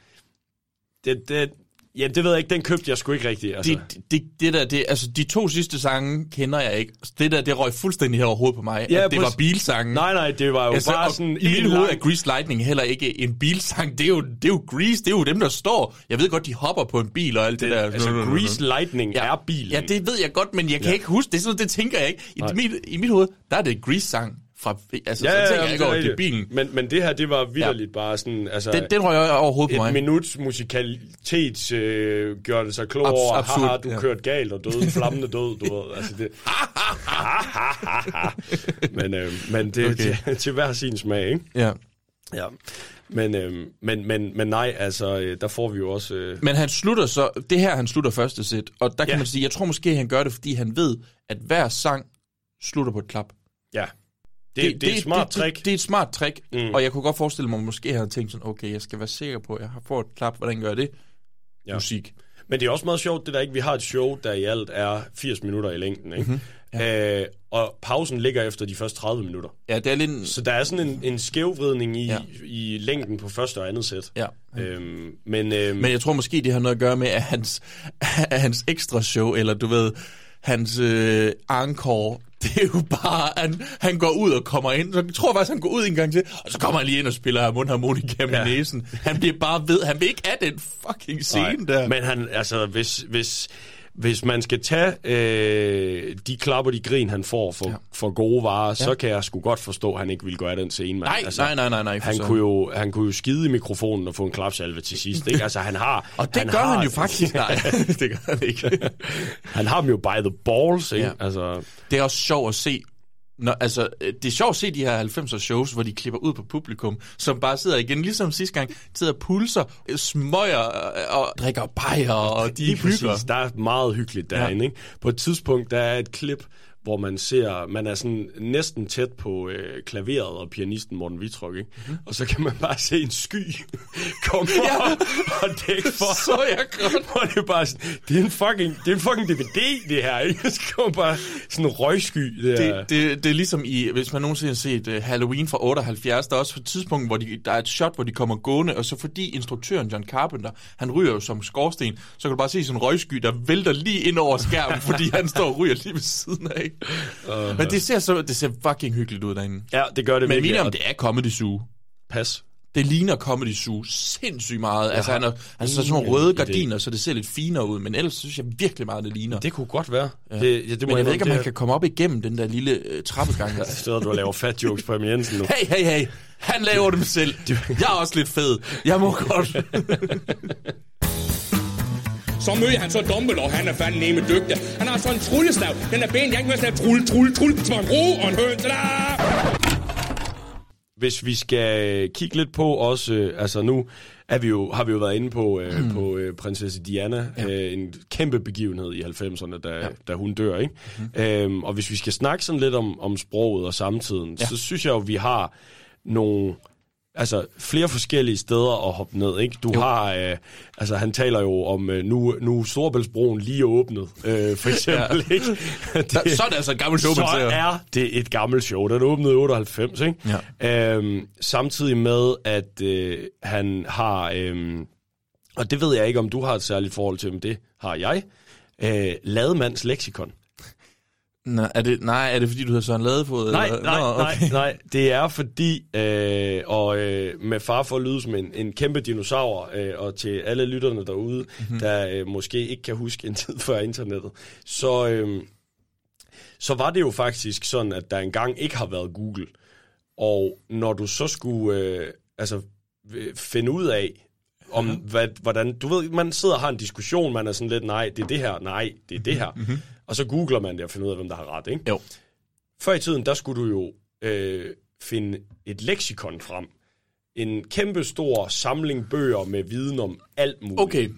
Det, det, ja, det ved jeg ikke, den købte jeg sgu ikke rigtigt. Altså. Det, det, det der, det, altså de to sidste sange kender jeg ikke. Det der, det røg fuldstændig her over hovedet på mig. Ja, at det var bilsangen. Nej, nej, det var jo Altså, bare sådan... I mit hoved er Grease Lightning heller ikke en bilsang. Det er, jo, det er jo Grease, det er jo dem, der står. Jeg ved godt, de hopper på en bil og alt det, det, der. altså, Grease Lightning ja. er bilen. Ja, det ved jeg godt, men jeg kan Ja. ikke huske det. Sådan, det tænker jeg ikke. I, Nej. mit, I mit hoved, der er det Grease-sang. Fra, altså, Ja, så tænker ja, jeg ikke over, er det er bilen. Men, men det her, det var vidderligt ja. bare sådan... Altså, Den, den røg over hovedet på et mig. minuts musikalitet øh, gjorde det så klog Abs- over, absurd, haha, du ja. kørte galt og døde en flammende død, du ved. Altså det, men øh, men det er Okay. til, til hver sin smag, ikke? Ja. Ja. Men, øh, men, men, men nej, altså, øh, der får vi jo også... Øh, Men han slutter så, det her han slutter første sæt, og der kan Ja. man sige, jeg tror måske han gør det, fordi han ved, at hver sang slutter på et klap. ja. Det, det, det er et smart det, trick. Det, det er et smart trick, Mm. og jeg kunne godt forestille mig, at måske havde tænkt sådan, okay, jeg skal være sikker på, at jeg har fået et klap, hvordan gør jeg det? Ja. Musik. Men det er også meget sjovt, det der ikke, vi har et show, der i alt er 80 minutter i længden, ikke? Mhm. Ja. Øh, og pausen ligger efter de første 30 minutter. Ja, det er lidt... Så der er sådan en, en skævvridning i. Ja. i længden på første og andet sæt. Ja. Øhm, men, øhm, Men jeg tror måske, det har noget at gøre med, at hans, at hans ekstra show, eller du ved, hans øh, encore, det er jo bare, han, han går ud og kommer ind. Så jeg tror faktisk, han går ud en gang til, og så kommer han lige ind og spiller mundharmonika med Ja. næsen. Han bliver bare ved, han vil ikke have den fucking scene der. Men han, altså, hvis, hvis, hvis man skal tage øh, de klapper, de grin, han får for, ja. For gode varer, ja. så kan jeg sgu godt forstå, at han ikke vil gå af den scene. mand. Nej, nej, nej, nej, nej, for Han kunne, jo, han kunne jo skide i mikrofonen og få en klapsalve til sidst. Ikke? Altså, han har... Og det han gør har, han jo faktisk. Nej, det gør han ikke. han har dem jo by the balls, ikke? Ja. Altså, Det er også sjovt at se, når, altså, øh, det er sjovt at se de her 90'er shows, hvor de klipper ud på publikum, som bare sidder igen, ligesom sidste gang, sidder og pulser, øh, smøger øh, og drikker bajer, og de Lige hygger. præcis. Der er meget hyggeligt derinde. Ja. Ikke? På et tidspunkt, der er et klip, hvor man ser, man er sådan næsten tæt på øh, klaveret og pianisten Morten Vitrok, ikke? Mm-hmm. Og så kan man bare se en sky komme ja. og, og dække for. Så jeg godt. Og det er bare sådan, det er en fucking, det er en fucking DVD, det her, ikke? Det kommer bare sådan en røgsky, det. Det, det, det er ligesom i, hvis man nogensinde har set uh, Halloween fra 78, der er også et tidspunkt, hvor de, der er et shot, hvor de kommer gående, og så fordi instruktøren John Carpenter, han ryger jo som skorsten, så kan du bare se sådan en røgsky, der vælter lige ind over skærmen, fordi han står og ryger lige ved siden af. Uh, Men det ser, så, det ser fucking hyggeligt ud derinde. Ja, det gør det Men virkelig. mener om det er Comedy Zoo. Pas. Det ligner Comedy Zoo sindssygt meget. Altså, har han har, har sådan nogle røde gardiner, så det ser lidt finere ud, men ellers synes jeg virkelig meget, det ligner. Det kunne godt være. Ja. Det, ja, det må men jeg ved ikke, om han kan komme op igennem den der lille øh, trappegang. der. Sidder du og laver fat jokes på Emil Jensen nu? Hey, hey, hey. Han laver dem selv. Jeg er også lidt fed. Jeg må godt. Så møder han så Dumbledore, han er fandme nemme dygtig. Han har sådan en trullestav. Den er ben, jeg kan ikke trulle, trulle, trulle, som en ro og en høn. Tada! Hvis vi skal kigge lidt på også, øh, altså nu er vi jo, har vi jo været inde på, øh, Mm. på øh, prinsesse Diana, ja. øh, en kæmpe begivenhed i 90'erne, da, ja. da hun dør, ikke? Mm. Øhm, og hvis vi skal snakke sådan lidt om, om sproget og samtiden, ja. så synes jeg jo, vi har nogle altså flere forskellige steder at hoppe ned, ikke? Du jo. har, øh, altså han taler jo om, øh, nu, nu Storebæltsbroen lige åbnet, øh, for eksempel, Ja. ikke? Der- så er det altså et gammelt show, Så er det et gammelt show. Den åbnede i 98, ikke? Ja. Øhm, samtidig med, at øh, han har, øh, og det ved jeg ikke, om du har et særligt forhold til, men det har jeg, øh, Lademands leksikon. Nej, er det, nej, er det fordi, du hedder Søren Ladefod? Nej, eller? nej, Nå, nej, nej. Det er fordi, øh, og øh, med far for at lyde som en, en kæmpe dinosaur, øh, og til alle lytterne derude, Mhm. mm-hmm. der øh, måske ikke kan huske en tid før internettet, så, øh, så var det jo faktisk sådan, at der engang ikke har været Google. Og når du så skulle øh, altså, øh, finde ud af, om Mhm. hvad, hvordan, du ved, man sidder og har en diskussion, man er sådan lidt, nej, det er det her, nej, det er det her. Mhm. Og så googler man det og finder ud af, hvem der har ret, ikke? Jo. Før i tiden, der skulle du jo øh, finde et leksikon frem. En kæmpe stor samling bøger med viden om alt muligt. Okay.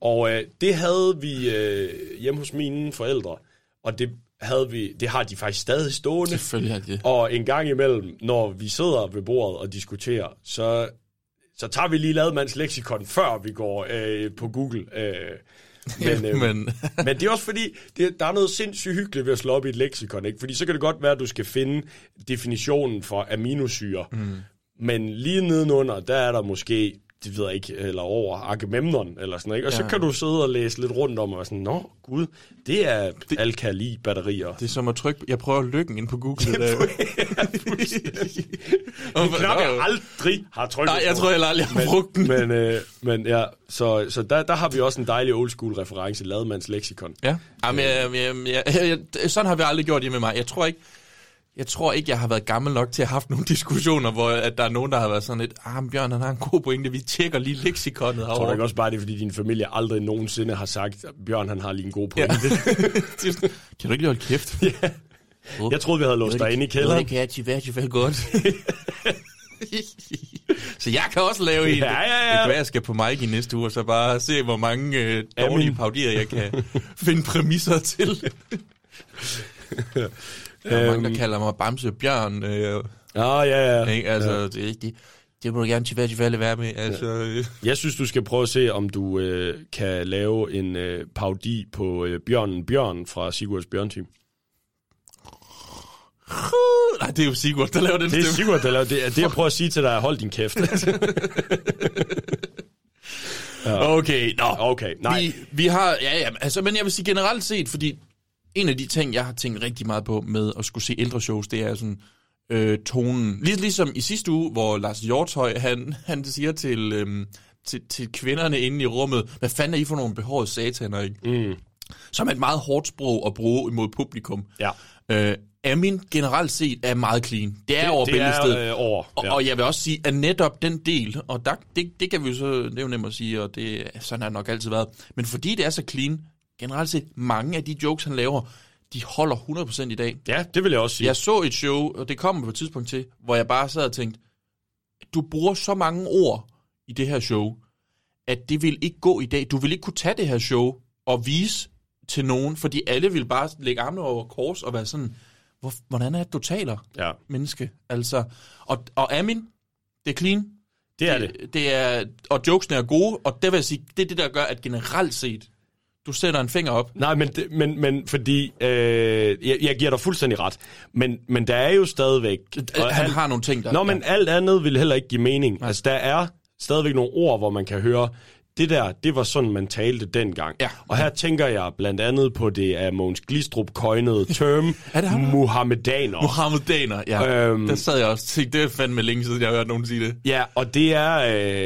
Og øh, det havde vi øh, hjemme hos mine forældre, og det havde vi, det har de faktisk stadig stående. Selvfølgelig har de. Og en gang imellem, når vi sidder ved bordet og diskuterer, så, så tager vi lige Lademands leksikon, før vi går øh, på Google. Øh, men, øh, Men- men... det er også fordi, det, der er noget sindssygt hyggeligt ved at slå op i et leksikon, ikke? Fordi så kan det godt være, at du skal finde definitionen for aminosyre. Mm. Men lige nedenunder, der er der måske, det ved jeg ikke, eller over Agamemnon, eller sådan ikke? Og ja. så kan du sidde og læse lidt rundt om, og sådan, nå, gud, det er det, alkali-batterier. Det er som at trykke, jeg prøver lykken ind på Google. Det En knap, jeg aldrig har trykket Nej, jeg tror heller aldrig, jeg har men, brugt den. Men, øh, men ja, så, så der, der har vi også en dejlig old school reference, Lademands leksikon. Ja, Jamen, jeg, jeg, jeg, jeg, jeg, sådan har vi aldrig gjort det med mig. Jeg tror ikke, jeg tror ikke, jeg har været gammel nok til at have haft nogle diskussioner, hvor at der er nogen, der har været sådan lidt, ah, Bjørn, han har en god pointe, vi tjekker lige leksikonet Jeg tror herovre. du ikke også bare, det er, fordi din familie aldrig nogensinde har sagt, Bjørn han har lige en god pointe. kan du ikke lige holde kæft? ja. Jeg troede, vi havde låst dig inde i kælderen. Det kan jeg i hvert fald godt. så jeg kan også lave en. Ja, ja, ja. Det kan være, jeg skal på Mike i næste uge, og så bare se, hvor mange øh, dårlige Amen. paudier, jeg kan finde præmisser til. Der er mange, der Øhm. kalder mig Bamse Bjørn. Øh, Ja, ja, ja. ikke? Altså, Ja. det er ikke det. Det må du gerne til hvert fald være med. Altså, øh. Jeg synes, du skal prøve at se, om du øh, kan lave en øh, parodi på øh, Bjørnen Bjørn fra Sigurds Bjørnteam. Nej, det er jo Sigurd, der laver den Det er stemme. Sigurd, der laver det. Det, jeg prøver at sige til dig, hold din kæft. Okay, nå. Okay, nej. Vi, vi har, ja, ja, altså, men jeg vil sige generelt set, fordi en af de ting, jeg har tænkt rigtig meget på med at skulle se ældre shows, det er sådan øh, tonen. Lig, ligesom i sidste uge, hvor Lars Hjortøj, han, han siger til, øhm, til, til kvinderne inde i rummet, hvad fanden er I for nogle behårede sataner, ikke? Mm. Som er et meget hårdt sprog at bruge imod publikum. Ja. Øh, Amin generelt set er meget clean. Det er Det- over det er, øh, over, Og, ja. og jeg vil også sige, at netop den del, og der, det, det kan vi jo så, det er jo nemt at sige, og det, sådan har det nok altid været. Men fordi det er så clean, generelt set, mange af de jokes, han laver, de holder 100% i dag. Ja, det vil jeg også sige. Jeg så et show, og det kom på et tidspunkt til, hvor jeg bare sad og tænkte, du bruger så mange ord i det her show, at det vil ikke gå i dag. Du vil ikke kunne tage det her show og vise til nogen, fordi alle vil bare lægge armene over kors og være sådan, hvor, hvordan er det, du taler, ja. menneske? Altså, og, og Amin, det er clean. Det er det. det er, og jokesene er gode, og det vil jeg sige, det er det, der gør, at generelt set, du sætter en finger op. Nej, men, men, men fordi, øh, jeg, jeg giver dig fuldstændig ret, men, men der er jo stadigvæk... og Han alt- har nogle ting, der... Nå, men alt andet vil heller ikke give mening. Nej. Altså, der er stadigvæk nogle ord, hvor man kan høre, det der, det var sådan, man talte dengang. Ja. Og her tænker jeg blandt andet på det af Mogens Glistrup coinede term, Er det ham? Muhammedaner. Mohammedaner, ja. Øhm. der sad jeg også og tænkte, det er fandme længe siden, jeg har hørt nogen sige det. Ja, og det er,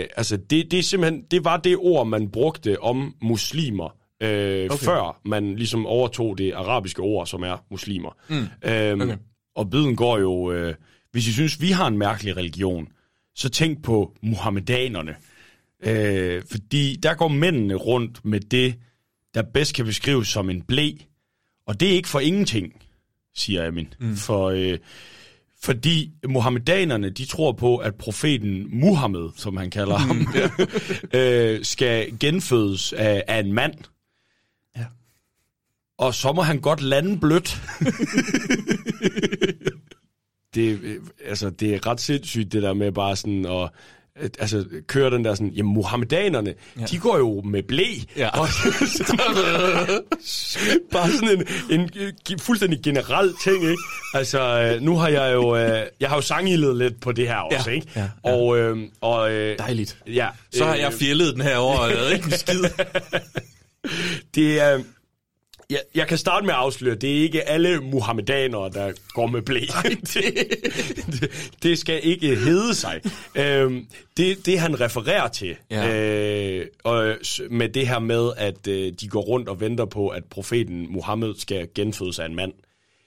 øh, altså, det, det er simpelthen, det var det ord, man brugte om muslimer, øh, Okay. før man ligesom overtog det arabiske ord, som er muslimer. Mm. Øhm, Okay. Og biden går jo, øh, hvis I synes, vi har en mærkelig religion, så tænk på muhammedanerne. Øh, fordi der går mændene rundt med det, der bedst kan beskrives som en blæ. Og det er ikke for ingenting, siger Amin. Mm. For, øh, fordi muhammedanerne, de tror på, at profeten Muhammed, som han kalder ham, øh, skal genfødes af, af en mand. Og så må han godt lande blødt. det, øh, altså, det er ret sindssygt, det der med bare sådan at øh, altså, køre den der sådan, jamen muhammedanerne, Ja. de går jo med blæ. Ja. Og, bare sådan en, en, en fuldstændig generel ting, ikke? Altså, øh, nu har jeg jo, øh, jeg har jo sangildet lidt på det her også, Ja, ikke? ja, ja. Og, øh, og øh, Dejligt. ja. Så har jeg fjellet den her over, og lavet ikke en skid. Det er... Jeg, jeg kan starte med at afsløre, det er ikke alle muhammedanere, der går med blæ. det, det, det skal ikke hedde sig. Øhm, det, det han refererer til, Ja. øh, og, med det her med, at øh, de går rundt og venter på, at profeten Muhammed skal genfødes af en mand,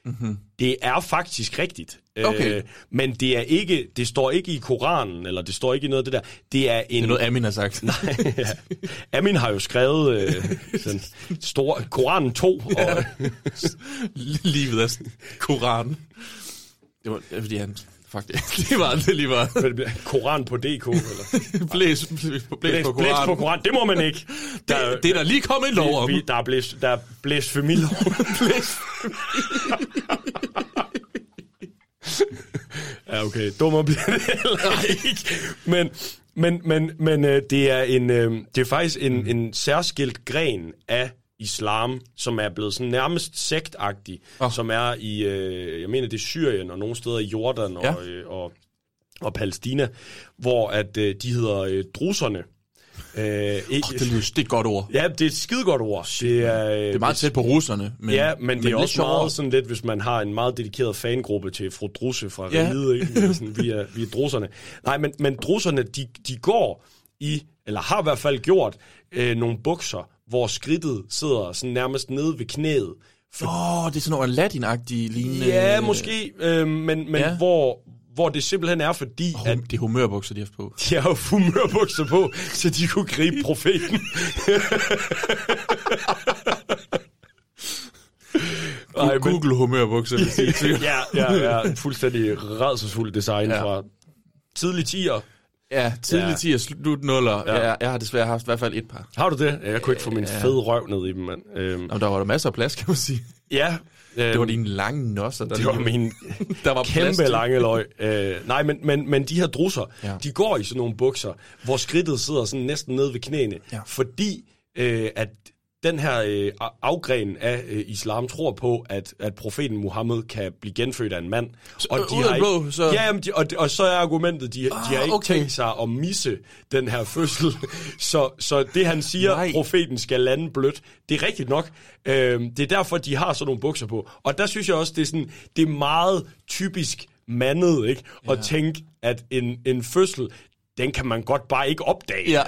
Mm-hmm. det er faktisk rigtigt. Okay. Øh, men det er ikke, det står ikke i Koranen, eller det står ikke i noget af det der. Det er en... Det er noget, Amin har sagt. Nej, ja. Amin har jo skrevet øh, sådan stor, Koranen 2, og Livet er Koran. Det var, det var fordi han... Fuck det. Var det lige var. Koran på DK, eller? Blæs, blæs, på Blæs, Koran. blæs på Koran, det må man ikke. Det, det er der lige kommet en lov om. Vi, der er blæs, der er blasfemilov. ja, okay. Dummer bliver det heller ikke. Men, men, men, men øh, det er en, øh, det er faktisk en, en særskilt gren af islam, som er blevet sådan nærmest sektagtig, oh. som er i, øh, jeg mener det er Syrien og nogle steder i Jordan og, Ja. øh, og, og Palæstina, hvor at øh, de hedder øh, druserne. Øh, Oh, det, lyder, det er et godt ord. Ja, det er et skidegodt ord. Det er, øh, Det er meget tæt på russerne. Men, ja, men, men det er også sjovere. meget sådan lidt, hvis man har en meget dedikeret fangruppe til fru Drusse fra Ja. Riget, ikke? Sådan, vi, er, vi er drusserne. Nej, men, men drusserne, de, de går i, eller har i hvert fald gjort, øh, nogle bukser, hvor skridtet sidder sådan nærmest nede ved knæet. Åh, oh, det er sådan noget Aladdin-agtige lignende... Ja, måske, øh, men, men Ja. hvor, hvor det simpelthen er fordi, Hum, at det er humørbukser, de har på. de har jo humørbukser på, så de kunne gribe profeten. Ej, Google humørbukser, vil sige til. ja, ja, ja. Fuldstændig redselsfuld design ja. fra tidlig 10'er. Ja, tidlig Ja. 10 og slut 0'er. Ja. Ja. Jeg, jeg har desværre haft i hvert fald et par. Har du det? Jeg kunne ikke få min Ja. fede røv ned i dem, mand. Øhm, Og der var der masser af plads, kan man sige. ja. Øhm, Det var dine lange nosser, der det var min der var plads kæmpe til. lange løg. Øh, nej, men, men, men de her drusser, ja. de går i sådan nogle bukser, hvor skridtet sidder sådan næsten ned ved knæene. Ja. Fordi øh, at den her øh, afgren af øh, islam tror på, at, at profeten Muhammed kan blive genfødt af en mand. øh, ud af det blå, så- Ja, jamen, de, og, og så er argumentet, de, de har Ah, ikke okay. tænkt sig at misse den her fødsel. så, så det han siger, Nej. profeten skal lande blødt, det er rigtigt nok. Øh, det er derfor, de har sådan nogle bukser på. Og der synes jeg også, det er, sådan, det er meget typisk mandet, ikke? Ja. At tænke, at en, en fødsel, den kan man godt bare ikke opdage. Ja.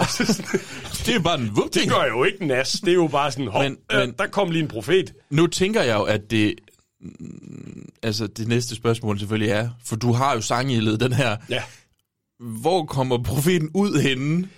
det er bare en vup Det gør jo ikke nas. Det er jo bare sådan, hov, Men- men, men- øh, der kom lige en profet. Nu tænker jeg jo, at det... mm, Altså, det næste spørgsmål selvfølgelig er, for du har jo sangildet den her. Ja. Hvor kommer profeten ud henne?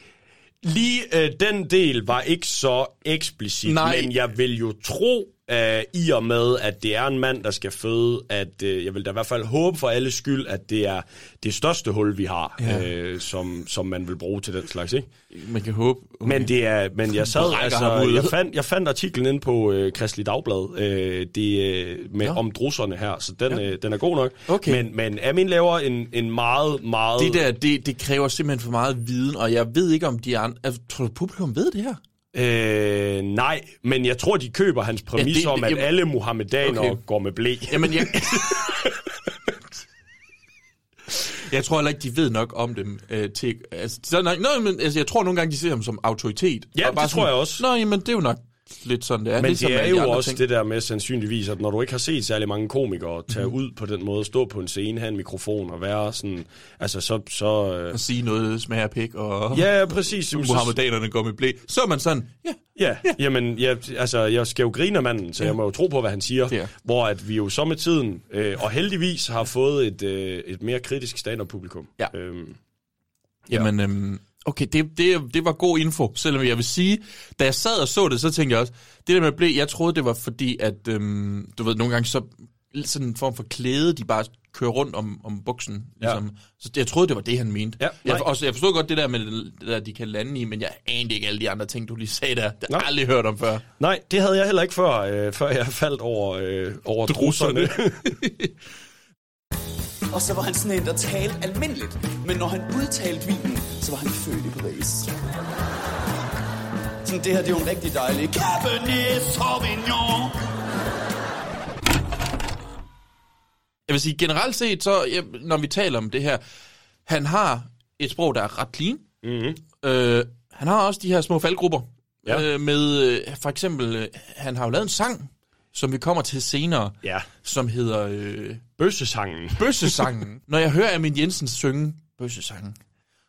Lige øh, den del var ikke så eksplicit, Nej. men jeg vil jo tro, øh, i og med, at det er en mand, der skal føde, at øh, jeg vil da i hvert fald håbe for alle skyld, at det er det største hul, vi har, Ja. øh, som, som man vil bruge til den slags, ikke? Man kan håbe. Okay. Men det er, men jeg sad, altså, jeg fandt, jeg fandt artiklen inde på øh, Kristelig Dagblad, øh, det, øh, med, Nå. om drusserne her, så den, Ja. øh, den er god nok. Okay. Men, men Amin laver en, en meget, meget... Det der, det, det kræver simpelthen for meget viden, og jeg ved ikke, om de andre... Altså, tror du, publikum ved det her? Øh, nej, men jeg tror, de køber hans præmis Ja, det- om, at jamen- alle muhammedanere Okay. okay. går med blæ. Jamen, jeg... jeg tror heller ikke, de ved nok om dem øh, til... Altså, så, nej, nej, men, altså, jeg tror nogle gange, de ser ham som autoritet. Ja, Og bare det tror jeg også. Nå, jamen, det er jo nok lidt sådan, det er. Men Ligesom det er jo også ting. det der med sandsynligvis, at når du ikke har set særlig mange komikere tage mm-hmm. ud på den måde, stå på en scene, have en mikrofon og være sådan, altså så... så øh, At sige noget smager pik, og Ja, ja, præcis. Jamen, så- muhammedanerne går med blæ. Så er man sådan, ja, Ja, jamen, jeg, altså, jeg skal jo grine af manden, så jeg må jo tro på, hvad han siger. Ja. Hvor at vi jo så med tiden, øh, og heldigvis har fået et, øh, et mere kritisk stand-up-publikum. Ja. Øhm, Jamen, øhm, okay, det, det, det var god info, selvom jeg vil sige, da jeg sad og så det, så tænkte jeg også, det der med blæ, jeg troede, det var fordi, at, øhm, du ved, nogle gange så, sådan en form for klæde, de bare kører rundt om, om buksen. Ligesom. Så jeg troede, det var det, han mente. Ja, jeg, nej. også, jeg forstod godt det der med det der, de kan lande i, men jeg anede ikke alle de andre ting, du lige sagde der. Det har jeg aldrig hørt om før. nej, det havde jeg heller ikke før, øh, før jeg faldt over, øh, over drusserne. Og så var han sådan en, der talte almindeligt. Men når han udtalte vinen, så var han født i Paris. Sådan, det her, det er jo en rigtig dejlig Cabernet Sauvignon. Jeg vil sige, generelt set, så, ja, når vi taler om det her, han har et sprog, der er ret clean. Mm-hmm. Øh, han har også de her små faldgrupper. Ja. Øh, med, øh, for eksempel, øh, han har jo lavet en sang, som vi kommer til senere, Ja. som hedder øh, Bøssesangen. Bøssesangen. Når jeg hører Amin Jensen synge Bøssesangen,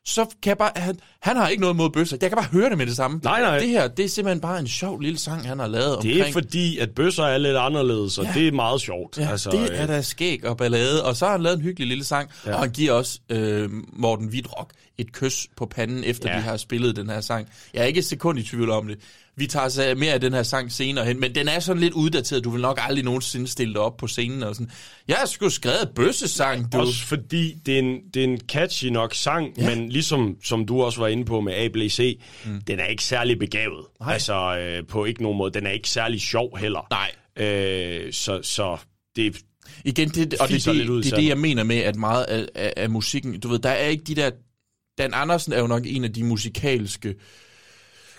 så kan jeg bare... Han, han har ikke noget mod bøsser. Jeg kan bare høre det med det samme. Nej, nej. Det her, det er simpelthen bare en sjov lille sang, han har lavet omkring... Det er fordi, at bøsser er lidt anderledes, og Ja. det er meget sjovt. Ja, altså, det er øh, da skæg og ballade. Og så har han lavet en hyggelig lille sang, ja. Og han giver også øh, Morten Vidrock et kys på panden, efter. Ja. de har spillet den her sang. Jeg er ikke et sekund i tvivl om det. Vi tager så mere af den her sang senere hen, men den er sådan lidt uddateret. Du vil nok aldrig nogensinde stille dig op på scenen og sådan. Jeg har sgu skrevet bøssesang, du. Også fordi det er en, det er en catchy nok sang, Ja. men ligesom som du også var inde på med ABC, mm. den er ikke særlig begavet. Nej. Altså øh, på ikke nogen måde. Den er ikke særlig sjov heller. Nej. Øh, så, så det Igen, det, og det, det, lidt ud det, det er det, jeg mener med, at meget af, af, af musikken, du ved, der er ikke de der... Dan Andersen er jo nok en af de musikalske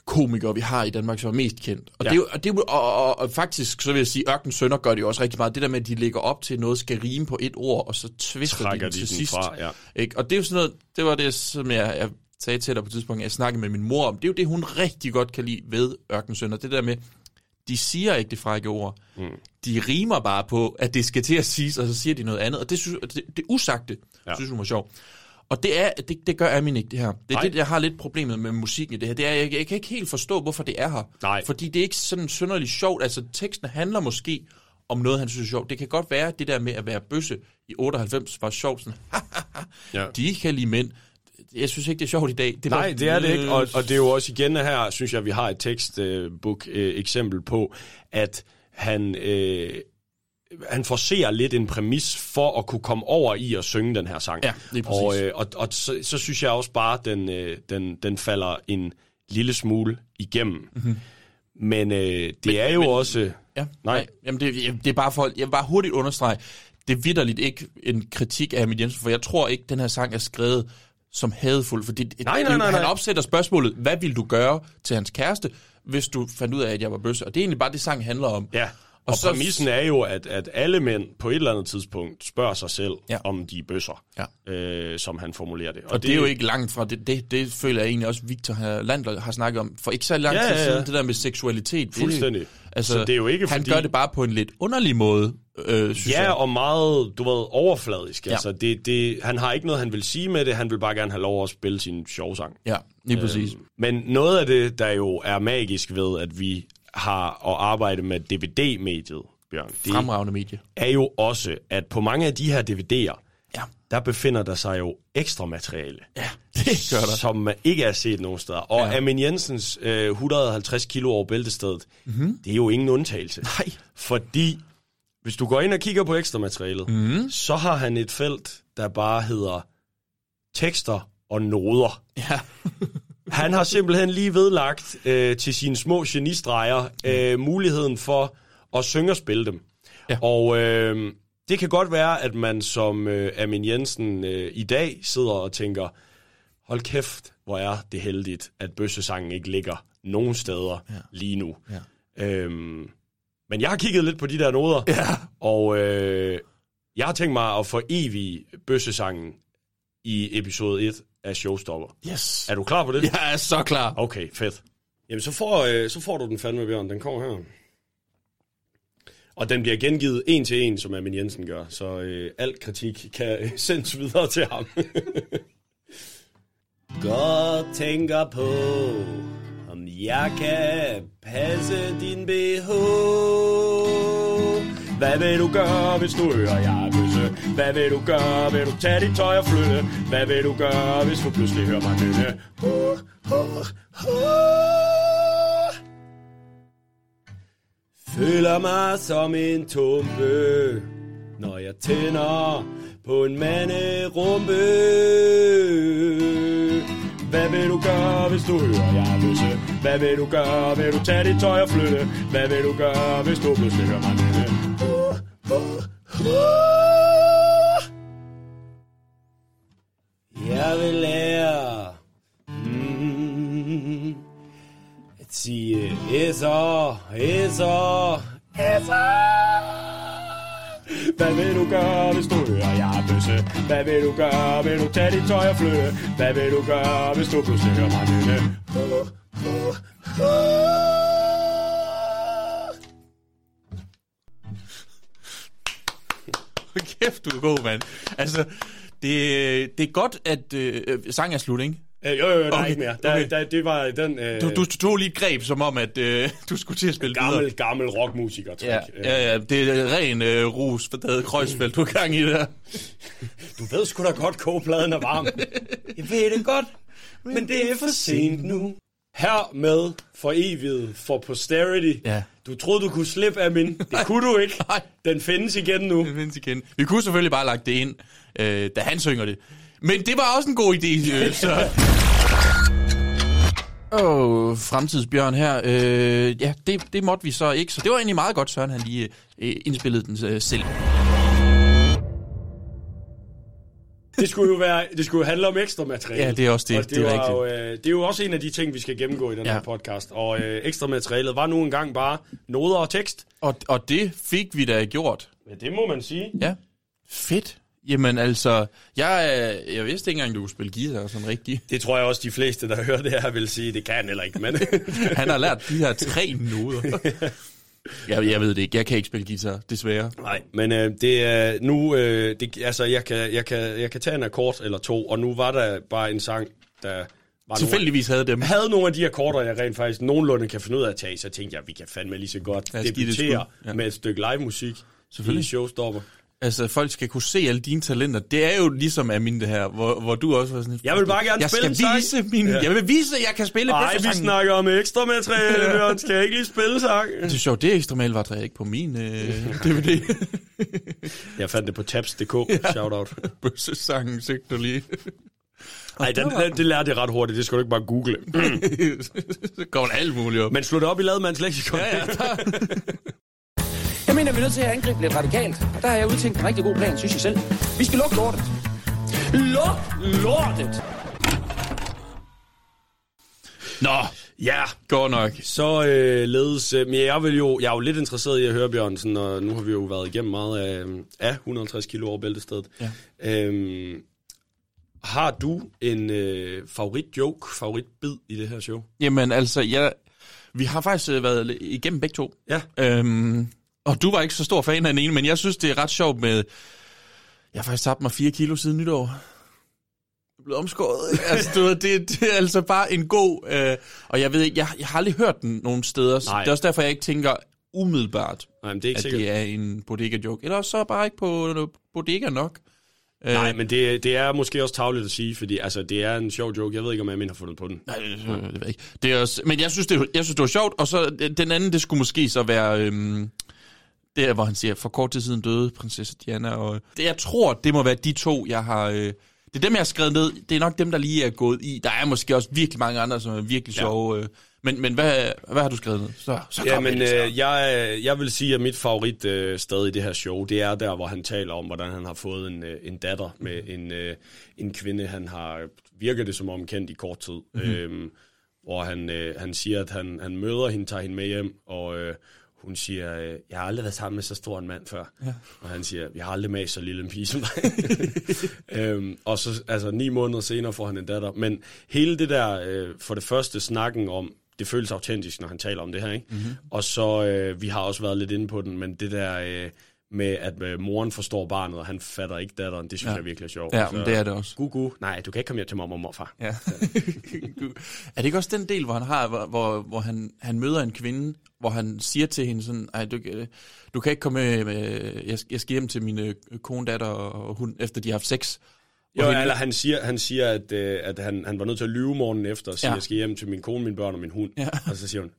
komikere, vi har i Danmark, som er mest kendt. Og, ja. Det, og, det, og, og, og faktisk, så vil jeg sige, Ørken Sønder gør det jo også rigtig meget. Det der med, at de lægger op til, at noget skal rime på et ord, og så twister de de til den sidst. fra, ja. Ikke? Og det er jo sådan noget, det var det, som jeg, jeg sagde til dig på et tidspunkt, jeg snakkede med min mor om. Det er jo det, hun rigtig godt kan lide ved Ørken Sønder. Det der med, de siger ikke det frække ord. Mm. De rimer bare på, at det skal til at siges, og så siger de noget andet. Og det, synes, det, det usagte. Ja. synes hun var sjovt. Og det, er, det, det gør Amin ikke, det her. Det er Nej. det, jeg har lidt problemet med musikken i det her. Det er, jeg, jeg kan ikke helt forstå, hvorfor det er her. Nej. Fordi det er ikke sådan synderligt sjovt. Altså, teksten handler måske om noget, han synes er sjovt. Det kan godt være, at det der med at være bøsse i 98 var sjovt. Sådan, Ja. De kan lide mænd. Jeg synes ikke, det er sjovt i dag. Det Nej, det er det ikke, og, og det er jo også igen her, synes jeg, vi har et tekstbook øh, eksempel på, at han, øh, han forser lidt en præmis for at kunne komme over i at synge den her sang. Ja, lige præcis. og, øh, og, og så, så synes jeg også bare, at den, øh, den, den falder en lille smule igennem. Mm-hmm. Men øh, det. Men- er jo men- også... Ja, Nej. nej. Jamen det, det er bare for, jeg vil bare hurtigt understrege, det er vidderligt ikke en kritik af Amin Jensen, for jeg tror ikke, den her sang er skrevet som hadfuld, fordi Nej, nej, det, nej, han nej. opsætter spørgsmålet, hvad vil du gøre til hans kæreste, hvis du fandt ud af, at jeg var bøsse? Og det er egentlig bare det, sang handler om. Ja, og, Og så- præmissen er jo, at, at alle mænd på et eller andet tidspunkt spørger sig selv, Ja. om de er bøsser, Ja. øh, som han formulerer det. Og, og det, det er jo ikke langt fra, det, det, det føler jeg egentlig også, Victor Landler har snakket om, for ikke så lang Ja, tid ja, ja. siden, det der med seksualitet. det- Fuldstændig. Altså, Så det er jo ikke han fordi- gør det bare på en lidt underlig måde, øh, synes Ja, jeg. og meget, du ved, overfladisk. Ja. Altså, det, det, han har ikke noget, han vil sige med det. Han vil bare gerne have lov at spille sin sjovsang. Ja, lige præcis. Øhm, men noget af det, der jo er magisk ved, at vi har at arbejde med DVD-mediet, Bjørn, det Fremragende medie. er jo også, at på mange af de her DVD'er, Ja. der befinder der sig jo ekstra materiale. Ja, det gør der. Som man ikke er set nogen steder. Og Ja. Amin Jensens øh, 150 kilo over bæltestedet, Mhm. det er jo ingen undtagelse. Nej. Fordi, hvis du går ind og kigger på ekstra materialet, Mhm. så har han et felt, der bare hedder tekster og noder. Ja. Han har simpelthen lige vedlagt øh, til sine små genistreger øh, muligheden for at synge og spille dem. Ja. Og øh, det kan godt være, at man som øh, Amin Jensen øh, i dag sidder og tænker, hold kæft, hvor er det heldigt, at bøssesangen ikke ligger nogen steder ja. lige nu. Ja. Øhm, men jeg har kigget lidt på de der noder, Ja. og øh, jeg har tænkt mig at få evig bøssesangen i episode 1 af Showstopper. Yes. Er du klar på det? Jeg er så klar. Okay, fedt. Jamen, så får, øh, så får du den fandme, Bjørn. Den kommer her. Og den bliver gengivet en til en, som Amin Jensen gør. Så øh, al kritik kan øh, sendes videre til ham. Godt tænker på, om jeg kan passe din BH. Hvad vil du gøre, hvis du hører, jeg bøsse? Hvad vil du gøre? Vil du tage dit tøj og flytte? Hvad vil du gøre, hvis du pludselig hører mig nynne? Uh, uh, uh. Føler mig som en tumpe, når jeg tænder på en manderumpe. Hvad vil du gøre, hvis du hører, jeg er løse? Hvad vil du gøre? Vil du tage dit tøj og flytte? Hvad vil du gøre, hvis du pludselig hører mig nynne? Uh, uh, uh. Jeg vil lære mm, at sige Esser, Esser, Esser. Hvad vil du gøre, hvis du hører, jeg er bøsse? Hvad vil du gøre? Vil du tage dit tøj og flytte? Hvad vil du gøre, hvis du pludselig hører mig nynne? Uh, uh, uh. Kæft, du er god, mand. Altså, det, det er godt, at øh, sangen er slut, ikke? Øh, jo, jo, der er Okay, ikke mere. Der, okay. der, det var den... Øh, Du, du tog lige et greb, som om, at øh, du skulle til at spille gammel, videre. gammel rockmusiker, Ja, ja, ja, det er ren øh, rus for David Kreuzfeldt, du er gang i der. Du ved sgu da godt, kogepladen er varm. Jeg ved det godt, men det er for sent nu. Her med for evigt, for posterity. Ja. Du troede, du kunne slippe af min. Det kunne du ikke. Den findes igen nu. Det findes igen. Vi kunne selvfølgelig bare lagt det ind, øh, da han synger det. Men det var også en god idé, øh, så... Åh, oh, fremtidsbjørn her. Øh, ja, det, det måtte vi så ikke, så det var egentlig meget godt, Søren, han lige øh, indspillede den øh, selv. Det skulle jo være, det skulle jo handle om ekstra materiale. Ja, det er også det. Og det, Det er var jo, øh, det er jo også en af de ting, vi skal gennemgå i den Ja. her podcast. Og øh, ekstra materialet var nu engang bare noder og tekst. Og, og det fik vi da gjort. Ja, det må man sige. Ja. Fedt. Jamen altså, jeg, øh, jeg vidste ikke engang, du kunne spille guitar sådan rigtig. Det tror jeg også, de fleste, der hører det her, vil sige, det kan han heller ikke, men... Han har lært de her tre noder. Jeg, jeg ved det ikke. Jeg kan ikke spille guitar, desværre. Nej, men øh, det er nu, øh, det, altså jeg kan, jeg, kan, jeg kan tage en akkord eller to, og nu var der bare en sang, der var Tilfældigvis havde dem. havde nogle af de akkorder, jeg rent faktisk nogenlunde kan finde ud af at tage, så tænkte jeg, vi kan fandme lige så godt debutere skud. Ja. med et stykke live musik Selvfølgelig. i showstopper. Altså, folk skal kunne se alle dine talenter. Det er jo ligesom af min det her, hvor, hvor du også var sådan... Jeg vil bare gerne jeg spille skal sang." vise min, Ja. Jeg vil vise, at jeg kan spille Nej, vi snakker om ekstra materiale, Bjørn. Skal jeg ikke lige spille sang? Det er sjovt, det ekstra mail ikke på min øh, DVD. Jeg fandt det på tabs.dk. Shout out. Bøssesangen, søgte du lige. Nej, den, den, det lærte jeg ret hurtigt. Det skal du ikke bare google. Så kommer der alt muligt op. Men slå det op i Lademands leksikon. Ja, ja. Jeg mener, vi er nødt til at angribe lidt radikalt. Og der har jeg udtænkt en rigtig god plan, synes jeg selv. Vi skal lukke lortet. Luk lortet! Nå, Ja, godt nok. Så øh, ledes... Øh, men jeg, vil jo, jeg er jo lidt interesseret i at høre, Bjørnsen, og nu har vi jo været igennem meget af, af 150 kilo over bæltestedet. Ja. Øhm, har du en øh, favorit-joke, favorit-bid i det her show? Jamen altså, jeg, vi har faktisk øh, været igennem begge to. Ja. Øhm, og du var ikke så stor fan af den ene, men jeg synes, det er ret sjovt med... Jeg har faktisk tabt mig 4 kilo siden nytår. Jeg er blevet omskåret. altså, du, ved, det, det er altså bare en god... Øh, og jeg ved ikke, jeg, jeg har aldrig hørt den nogen steder. Så Nej. det er også derfor, jeg ikke tænker umiddelbart, Nej, men det er ikke at sikkert. det er en bodega-joke. Eller også så bare ikke på bodega nok. Nej, men det, det er måske også tavligt at sige, fordi altså, det er en sjov joke. Jeg ved ikke, om Amin har fundet på den. Nej, det, det, ved jeg ikke. Det er også, men jeg synes, det, jeg synes, det var sjovt, og så øh, den anden, det skulle måske så være... Øhm, det er, hvor han siger, for kort tid siden døde prinsesse Diana, og det, jeg tror, det må være de to, jeg har... Øh, det er dem, jeg har skrevet ned. Det er nok dem, der lige er gået i. Der er måske også virkelig mange andre, som er virkelig sjove. Øh, men, men hvad, hvad har du skrevet ned? Så, så Ja, men øh, jeg, jeg vil sige, at mit favorit øh, sted i det her show, det er der, hvor han taler om, hvordan han har fået en, øh, en datter med en, øh, en kvinde, han har virket det som om kendt i kort tid. Mm-hmm. Øhm, hvor han, øh, han siger, at han, han møder hende, tager hende med hjem, og øh, hun siger, øh, jeg har aldrig været sammen med så stor en mand før. Ja. Og han siger, jeg har aldrig med så lille en pige som dig. øhm, og så altså ni måneder senere får han en datter. Men hele det der, øh, for det første snakken om, det føles autentisk, når han taler om det her, ikke? Mhm. Og så, øh, vi har også været lidt inde på den, men det der øh, med, at øh, moren forstår barnet, og han fatter ikke datteren, det synes Ja. jeg virkelig er sjovt. Ja, men det er det også. Gu, gu. Nej, du kan ikke komme hjem til mormor og morfar. Ja. er det ikke også den del, hvor han har, hvor, hvor, hvor han, han møder en kvinde, hvor han siger til hende sådan, Ej, du, kan- du kan ikke komme med, med jeg, jeg skal hjem til mine kone, datter og hund, efter de har haft sex. Jo, hende- eller han siger, han siger at, øh, at han, han var nødt til at lyve morgenen efter og sige, Ja. jeg skal hjem til min kone, mine børn og min hund. Ja. Og så siger hun,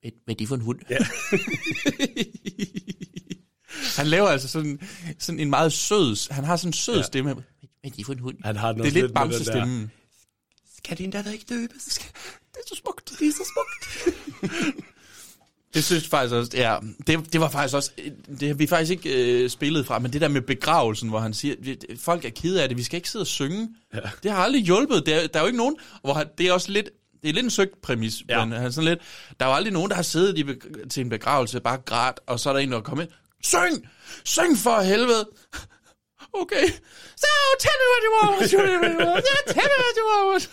Hvad hvad er det for en hund? Ja. han laver altså sådan, sådan en meget sød, han har sådan en sød ja. Stemme. Hvad er det for en hund? Han har den det er lidt lidt der- bamsestemmen. Skal din datter ikke døbes? Det er så smukt. Det er så smukt. det synes jeg faktisk også, ja, det, det var faktisk også, det har vi faktisk ikke øh, spillet fra, men det der med begravelsen, hvor han siger, folk er kede af det, vi skal ikke sidde og synge. Ja. Det har aldrig hjulpet. Der, der er jo ikke nogen, hvor han, det er også lidt, det er lidt en søgt præmis, ja. Men han sådan lidt, der er jo aldrig nogen, der har siddet i, til en begravelse, bare grædt, og så er der en, der kommer ind, syng! Syng for helvede! Okay. So tell me what you want. Tell me what you want. Yeah, tell me what you want.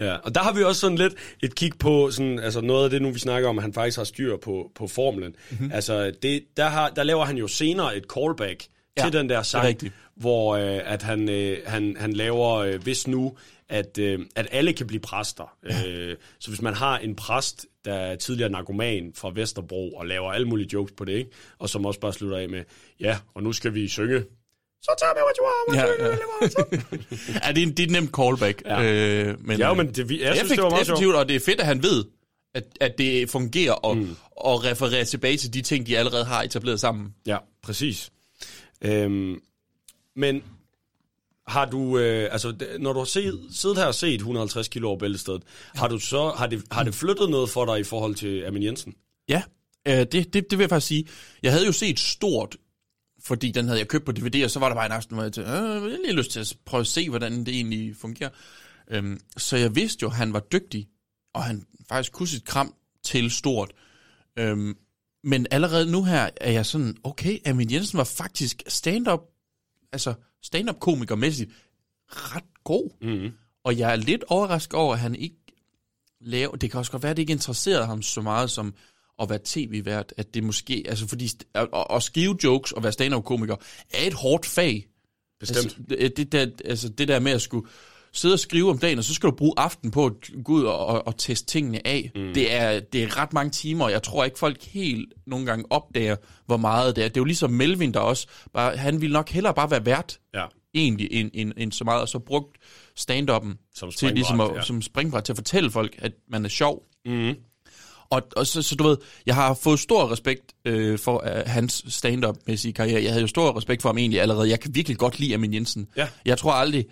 Ja, og der har vi også sådan lidt et kig på sådan, altså noget af det nu, vi snakker om, at han faktisk har styr på, på formlen. Mhm. Mm-hmm. Altså, det, der, har, der laver han jo senere et callback Ja, til den der er sang, hvor øh, at han, øh, han, han laver, øh, hvis nu, at, øh, at alle kan blive præster. Ja. Øh, så hvis man har en præst, der er tidligere narkoman fra Vesterbro, og laver alle mulige jokes på det, ikke? og som også bare slutter af med, ja, og nu skal vi synge. Så tag med, what you want, Ja, ja. ja, det er, en, det er et nemt callback. Ja. Øh, men, Ja, men det- jeg øh, synes, det var meget sjovt. effektivt, og det er fedt, at han ved, at, at det fungerer, og, mm. og refererer tilbage til de ting, de allerede har etableret sammen. Ja, præcis. Øhm, men har du, øh, altså, når du har set, siddet her og set 150 kilo over bæltestedet, har, du så, har, det, har det flyttet noget for dig i forhold til Amin Jensen? Ja, øh, det, det, det vil jeg faktisk sige. Jeg havde jo set stort, fordi den havde jeg købt på DVD, og så var der bare en aften, hvor jeg tænkte, øh, jeg har lige lyst til at prøve at se, hvordan det egentlig fungerer. Øhm, så jeg vidste jo, at han var dygtig, og han faktisk kunne sit kram til stort. Øhm, men allerede nu her er jeg sådan, okay, Amin Jensen var faktisk stand-up, altså stand-up komikermæssigt ret god. Mm-hmm. Og jeg er lidt overrasket over, at han ikke laver... Det kan også godt være, at det ikke interesserede ham så meget som at være tv-vært, at det måske... Altså, fordi at, at- skrive jokes og være stand-up-komiker er et hårdt fag. Bestemt. Altså, det, der, altså, det der med at skulle sidde og skrive om dagen, og så skal du bruge aften på at gå ud og, og, og teste tingene af. Mm. Det, er, det er ret mange timer, og jeg tror ikke, folk helt nogle gange opdager, hvor meget det er. Det er jo ligesom Melvin, der også... Bare, han ville nok hellere bare være vært, Ja. egentlig, end, end, end så meget, og så brugt stand-up'en Som til ligesom at, ja. som springbræt til at fortælle folk, at man er sjov. Mm-hmm. Og, og så, så du ved, jeg har fået stor respekt øh, for uh, hans stand-up-mæssige karriere. Jeg havde jo stor respekt for ham egentlig allerede. Jeg kan virkelig godt lide Amin Jensen. Ja. Jeg tror aldrig,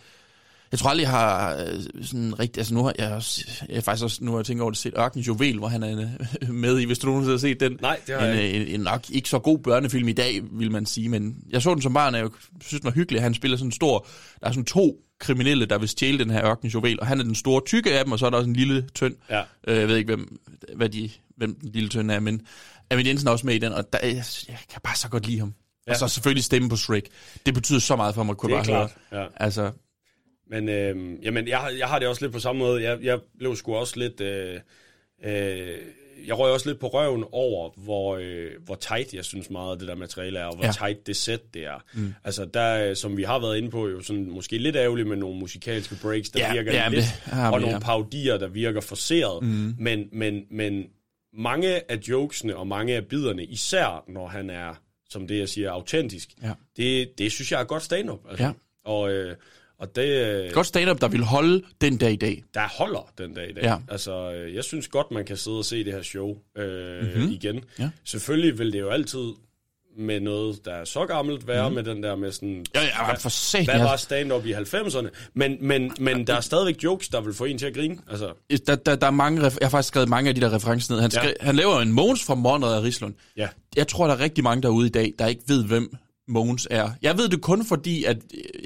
jeg tror aldrig, jeg har øh, sådan rigtig, altså nu har jeg, også, jeg har faktisk også, nu har jeg tænkt over det, set Ørken Juvel, hvor han er øh, med i, hvis du nogensinde har set den. Nej, det har en, jeg øh, en, en, nok ikke så god børnefilm i dag, vil man sige, men jeg så den som barn, og jeg synes, den var hyggelig. Han spiller sådan en stor, der er sådan to kriminelle, der vil stjæle den her Ørken Juvel, og han er den store tykke af dem, og så er der også en lille tynd. Ja. Øh, jeg ved ikke, hvem, hvad de, hvem den lille tynde er, men Amin Jensen er også med i den, og der, jeg, jeg kan bare så godt lide ham. Ja. Og så selvfølgelig stemme på Shrek. Det betyder så meget for mig, kunne Det er bare klart, høre. ja. Altså, Men øhm, jamen, jeg, har- jeg har det også lidt på samme måde. Jeg, jeg blev sgu også lidt... Øh, øh, jeg røg også lidt på røven over, hvor, øh, hvor tight jeg synes meget af det der materiale er, og hvor Ja. ja. tight det sæt det er. Mm. Altså der, øh, som vi har været inde på, jo sådan måske lidt ærgerligt med nogle musikalske breaks, der Ja, virker ja, lidt, det vi, og nogle ja. paudier, der virker forceret. Mm. Men, men, men mange af jokesene og mange af biderne, især når han er, som det jeg siger, autentisk, Ja. det, det synes jeg er godt stand-up. Altså. Ja. Og, øh, og det... Øh, Godt stand-up, der vil holde den dag i dag. Der holder den dag i dag. Ja. Altså, øh, jeg synes godt, man kan sidde og se det her show øh, Mhm. mm-hmm. igen. Ja. Selvfølgelig vil det jo altid med noget, der er så gammelt, være Mhm. mm. med den der med sådan... Ja, ja, hvad, for satan, Hvad var stand-up i 90'erne? Men, men, men der er stadigvæk jokes, der vil få en til at grine. Altså, Der, der, der er mange, jeg har faktisk skrevet mange af de der referencer ned. Han, skrev, Ja. han laver en Mogens fra Monrad af Rislund. Ja. Jeg tror, der er rigtig mange derude i dag, der ikke ved, hvem Mogens er. Jeg ved det kun fordi, at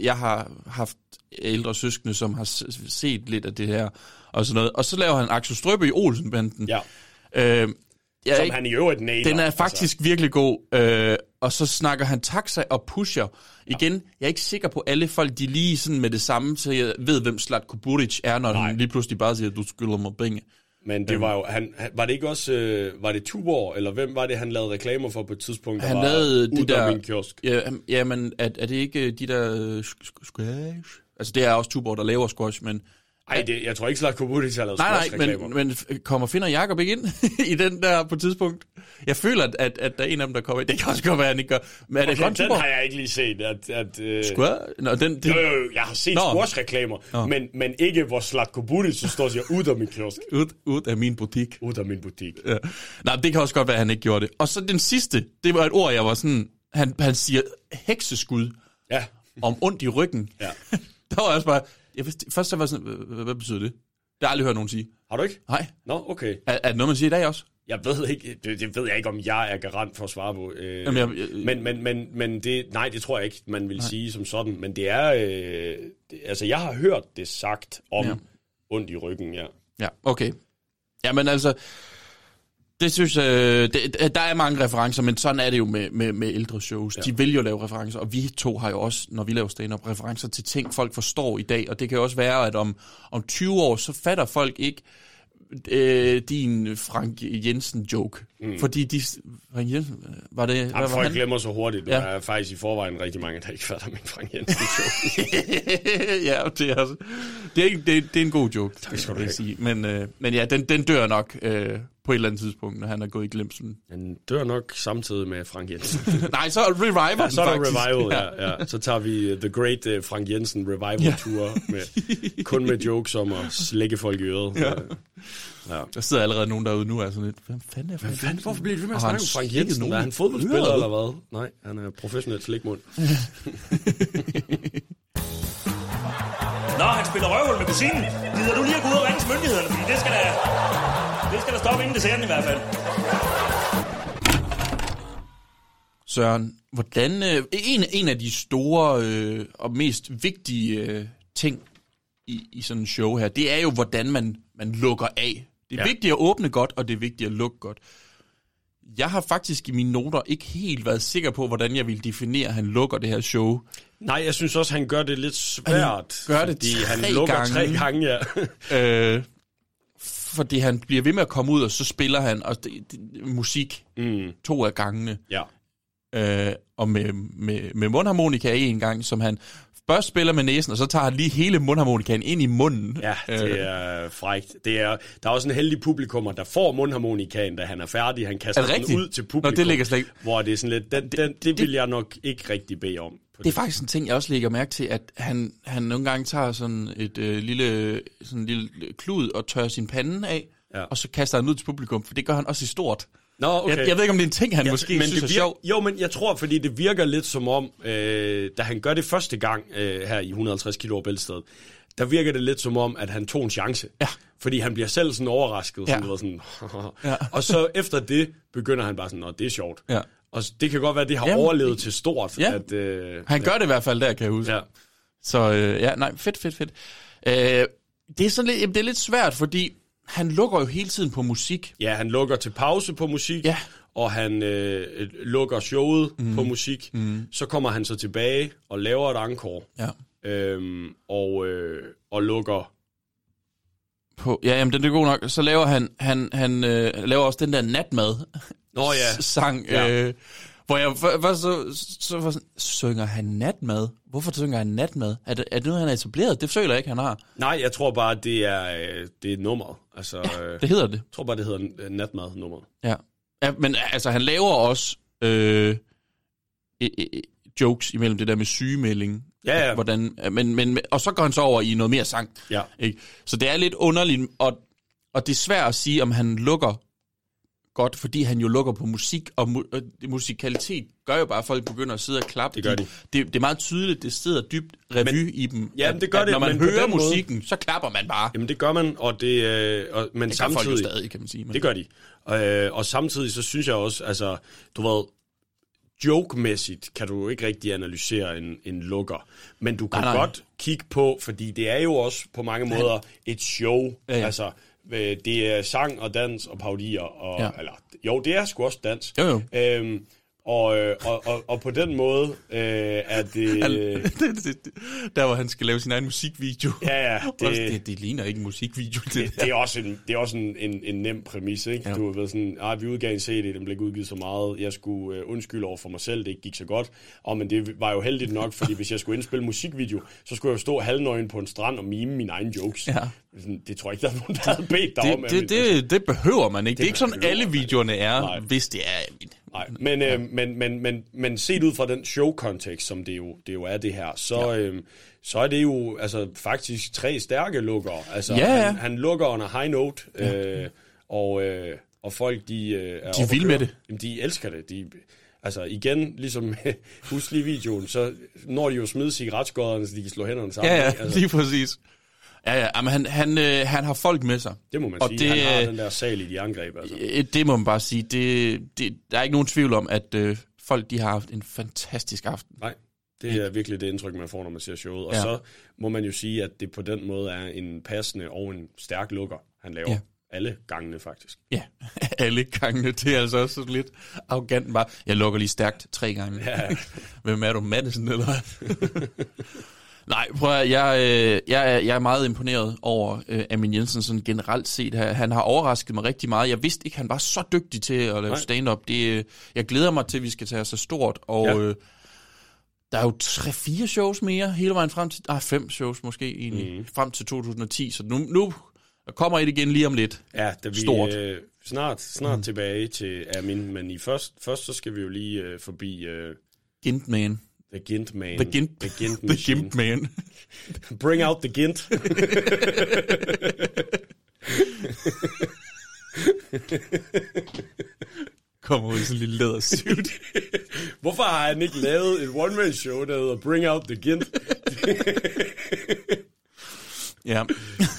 jeg har haft ældre søskende, som har set lidt af det her og sådan noget. Og så laver han Axel Strøbe i Olsenbanden. Ja. Øh, jeg, som han i øvrigt nailer. Den er faktisk altså. virkelig god. Øh, og så snakker han taxa og pusher. Igen, jeg er ikke sikker på, alle folk, de lige sådan med det samme, så jeg ved, hvem Slatko Buric er, når Nej. han lige pludselig bare siger, du skylder mig penge. Men det var jo, han, han, var det ikke også, øh, var det Tuborg, eller hvem var det, han lavede reklamer for på et tidspunkt, der Han var lavede ud de der... min kiosk? Ja, han- ja, men er, er det ikke øh, de der øh, squash? Altså, det er også Tuborg, der laver squash, men... Ej, det, jeg tror ikke, Slatko Buric har lavet Nej, nej, men, men kommer Finder Jacob ikke ind i den der på et tidspunkt? Jeg føler, at, at, at der er en af dem, der kommer ind. Det kan også godt være, at han ikke gør. Men er det Okay, den har jeg ikke lige set. At, at, øh... Squash? Nå, den, den... Jo, jo, jo, jeg har set Nå. squash-reklamer, Nå. men, men ikke hvor Slatko Buric så står og siger, ud af min kiosk. Ud, ud af min butik. Ud af min butik. Ja. Nej, det kan også godt være, at han ikke gjorde det. Og så den sidste, det var et ord, jeg var sådan... Han, han siger hekseskud Ja. om ondt i ryggen. Ja. der var også bare... Jeg vidste, først så var jeg sådan, hvad, betyder det? Det har jeg aldrig hørt nogen sige. Har du ikke? Nej. Nå, okay. Er, er det noget, man siger i dag også? Jeg ved ikke, det, det ved jeg ikke, om jeg er garant for at svare på. Øh, Jamen, jeg- jeg- men, men, men, men det, nej, det tror jeg ikke, man vil nej. sige som sådan. Men det er, øh, det, altså jeg har hørt det sagt om ja. ondt i ryggen, ja. Ja, okay. Jamen altså, det synes jeg, det, der er mange referencer, men sådan er det jo med, med, med ældre shows. Ja. De vil jo lave referencer, og vi to har jo også, når vi laver stand-up, referencer til ting, folk forstår i dag, og det kan jo også være, at om, om 20 år, så fatter folk ikke øh, din Frank Jensen-joke. Mm. Fordi de... Frank Jensen, var det... hvad Jamen, var folk han? glemmer så hurtigt. Der Ja. er faktisk i forvejen rigtig mange, der ikke fatter min Frank Jensen ja, det er, altså, det, er, det, er- det er en god joke, tak skal du sige. Men, øh, men ja, den, den dør nok øh, på et eller andet tidspunkt, når han er gået i glemselen. Han dør nok samtidig med Frank Jensen. Nej, så reviver ja, den så er der faktisk. revival, ja. ja. Så tager vi uh, The Great uh, Frank Jensen Revival Ja. Tour, med, kun med jokes om at slække folk i øret. Ja. Ja. Der sidder allerede nogen derude nu, og er sådan lidt, hvem fanden er Frank Hvad fanden, hvorfor bliver det ved med at snakke om Frank Jensen? nogen Er han fodboldspiller eller hvad? Nej, han er professionel slikmund. Nå, han spiller røvhul med kusinen. Gider du lige at gå ud og ringe til myndighederne, fordi det skal da... Det skal der stoppe inden desserten i hvert fald. Søren, hvordan... Øh, en, en af de store øh, og mest vigtige øh, ting i, i sådan en show her, det er jo, hvordan man, man lukker af. Det er ja. Vigtigt at åbne godt, og det er vigtigt at lukke godt. Jeg har faktisk i mine noter ikke helt været sikker på, hvordan jeg vil definere, at han lukker det her show. Nej, jeg synes også, han gør det lidt svært. gør det fordi tre han lukker gange. tre gange, ja. øh, fordi han bliver ved med at komme ud, og så spiller han og det, det, musik mm. to af gangene. Ja. Øh, og med, med, med mundharmonika en gang, som han først spiller med næsen, og så tager han lige hele mundharmonikaen ind i munden. Ja, det er frækt. Det er, der er også en heldig publikummer, der får mundharmonikaen, da han er færdig. Han kaster Er det den ud til Nå, publikum. det ligger slet ikke- Hvor det er sådan lidt, den, den, det vil jeg nok ikke rigtig bede om. På Det er faktisk en ting, jeg også lægger mærke til, at han, han nogle gange tager sådan et øh, lille, sådan en lille klud og tørrer sin pande af, Ja. og så kaster han ud til publikum, for det gør han også i stort. Nå, okay. jeg, jeg ved ikke, om det er en ting, han Ja, måske men synes det er virker, sjov. Jo, men jeg tror, fordi det virker lidt som om, øh, da han gør det første gang øh, her i 150 kilo Bæltestedet, der virker det lidt som om, at han tog en chance. Ja. Fordi han bliver selv sådan overrasket. Sådan, Ja. sådan, Ja. Og så efter det begynder han bare sådan, Nå, det er sjovt. Ja. Og det kan godt være, at det har Jamen, overlevet til stort. Ja. At, øh, Han gør det i hvert fald der, kan jeg huske. Ja. Så øh, ja, nej, fedt, fedt, fedt. Øh, det er sådan lidt, jamen, det er lidt svært, fordi han lukker jo hele tiden på musik. Ja, han lukker til pause på musik, Ja. og han øh, lukker showet mm. på musik. Mm. Så kommer han så tilbage og laver et encore, Ja. øhm, og, øh, og lukker... På, ja, jamen, den er god nok. Så laver han, han, han øh, laver også den der natmad Nå ja. sang, Ja. øh, hvor jeg før- først så, så var sådan, synger han natmad? Hvorfor synger han natmad? Er det, er det noget, han har etableret? Det føler jeg ikke, han har. Nej, jeg tror bare, det er, øh, det er nummeret. Altså, øh, Det hedder det. Jeg tror bare, det hedder øh, natmad-nummeret. Ja. ja men altså, han laver også øh, øh, øh, jokes imellem det der med sygemelding. Ja, ja. Hvordan, men, men, og så går han så over i noget mere sang. Ja. Ikke? Så det er lidt underligt, og, og det er svært at sige, om han lukker godt, fordi han jo lukker på musik, og, mu- og musikalitet gør jo bare, at folk begynder at sidde og klappe. Det gør de. Det, det er meget tydeligt, det sidder dybt revy men, i dem. Ja, at, det gør at det, Når man hører den måde- musikken, så klapper man bare. Jamen det gør man, og det, øh, og, men Det gør folk samtidig... jo stadig, kan man sige. Men... Det gør de. Øh, og samtidig så synes jeg også, altså, du ved, joke-mæssigt kan du ikke rigtig analysere en, en lukker. Men du kan Nej, nej, godt kigge på, fordi det er jo også på mange måder et show. Ja, ja. Altså, det er sang og dans og paudier. Og, Ja. ja. eller, jo, det er sgu også dans. Jo, jo. Øhm, og, øh, og, og, og på den måde øh, er det... Han, det, det, det, der hvor han skal lave sin egen musikvideo. Ja, ja, Det, det- det, det ligner ikke en musikvideo. Det, det, det er også en, det er også en, en, en nem præmis, ikke? Ja. Du ved sådan, ah, vi udgav en CD, den blev ikke udgivet så meget. Jeg skulle øh, undskylde over for mig selv, det ikke gik så godt. Og men det var jo heldigt nok, fordi hvis jeg skulle indspille musikvideo, så skulle jeg jo stå halvnøgen på en strand og mime mine egne jokes. Ja. Sådan, det tror jeg ikke, der er nogen, der havde bedt dig om. det, det, det, det behøver man ikke. Det, det er ikke sådan, alle videoerne er, Nej. hvis det er... en- Nej, men, øh, men, men, men, men set ud fra den show-kontekst, som det jo, det jo er det her, så, ja. øh, så er det jo altså, faktisk tre stærke lukker. Altså, Ja, ja. Han, han lukker under high note, øh, og, øh, og folk, de øh, er De køre. med det. Jamen, de elsker det. De, altså igen, ligesom husk lige videoen, så når de jo smide cigaretskodderne, så de kan slå hænderne sammen. Ja, ja, altså, lige præcis. Ja, ja, men han, han, øh, han har folk med sig. det må man og sige. det, han har øh, den der sal i de angreb. Altså. Øh, Det må man bare sige. Det, det, der er ikke nogen tvivl om, at øh, folk de har haft en fantastisk aften. Nej, det er virkelig det indtryk, man får, når man ser showet. Og Ja. så må man jo sige, at det på den måde er en passende og en stærk lukker, han laver. Ja. Alle gangene, faktisk. Ja, alle gangene. Det er altså også lidt arrogant bare. Jeg lukker lige stærkt tre gange. Ja. Hvem er du, Madison, eller? Nej, prøv at, jeg, øh, jeg, er, jeg er meget imponeret over øh, Amin Jensen sådan generelt set. Han har overrasket mig rigtig meget. Jeg vidste ikke, han var så dygtig til at lave Nej. stand-up. Det, øh, jeg glæder mig til, at vi skal tage os så stort. Og Ja. øh, der er jo tre-fire shows mere hele vejen frem til... Ah, fem shows måske egentlig. Mm. Frem til 2010. Så nu, nu kommer et igen lige om lidt. Ja, da vi Stort. Øh, snart, snart mm. tilbage til Amin, men i først, først så skal vi jo lige øh, forbi øh, Gint Man. The Gint Man. The Gint, The Gint, the. Gimp Man. Bring out the Gint. Kommer ud i sådan en lille lædersuit. Hvorfor har han ikke lavet et one-man-show, der hedder Bring out the Gint? Ja,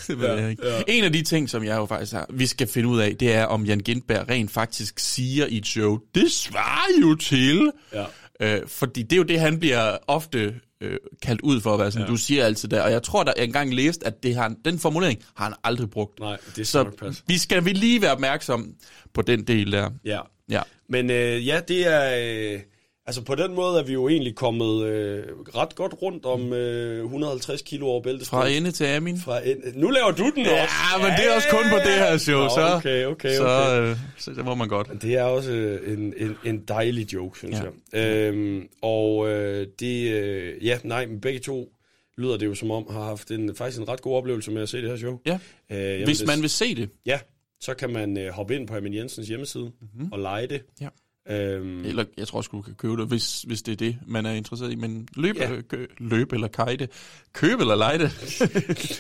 det ved Ja, jeg ikke. ja. En af de ting, som jeg jo faktisk har, vi skal finde ud af, det er, om Jan Gintberg rent faktisk siger i et show, det svarer jo til. Ja. Øh, fordi det er jo det, han bliver ofte øh, kaldt ud for at være sådan, ja. du siger altid der. Og jeg tror, der jeg engang læst, at det har, den formulering har han aldrig brugt. Nej, det skal Så vi skal vi lige være opmærksom på den del der. Ja. Ja. Men øh, ja, det er... Øh, altså på den måde er vi jo egentlig kommet øh, ret godt rundt om øh, 150 kilo over bæltestedet. Fra ende til Amin. Fra ende. Nu laver du den Ja, også. men det er også kun på det her show, Nå, så, Okay, okay, så, okay. øh, så det må man godt. Det er også øh, en, en, en dejlig joke, synes Ja. jeg. Øhm, og øh, det... Øh, ja, nej, men begge to lyder det jo som om, har haft en, faktisk en ret god oplevelse med at se det her show. Ja. Øh, jeg Hvis man vil se det. Ja, så kan man øh, hoppe ind på Amin Jensens hjemmeside mm-hmm. og lege det. Ja. Øhm, Eller jeg tror også, du kan købe det, hvis, hvis det er det, man er interesseret i. Men løb, Ja. ja. kø, løb eller kajte. Køb eller lege det.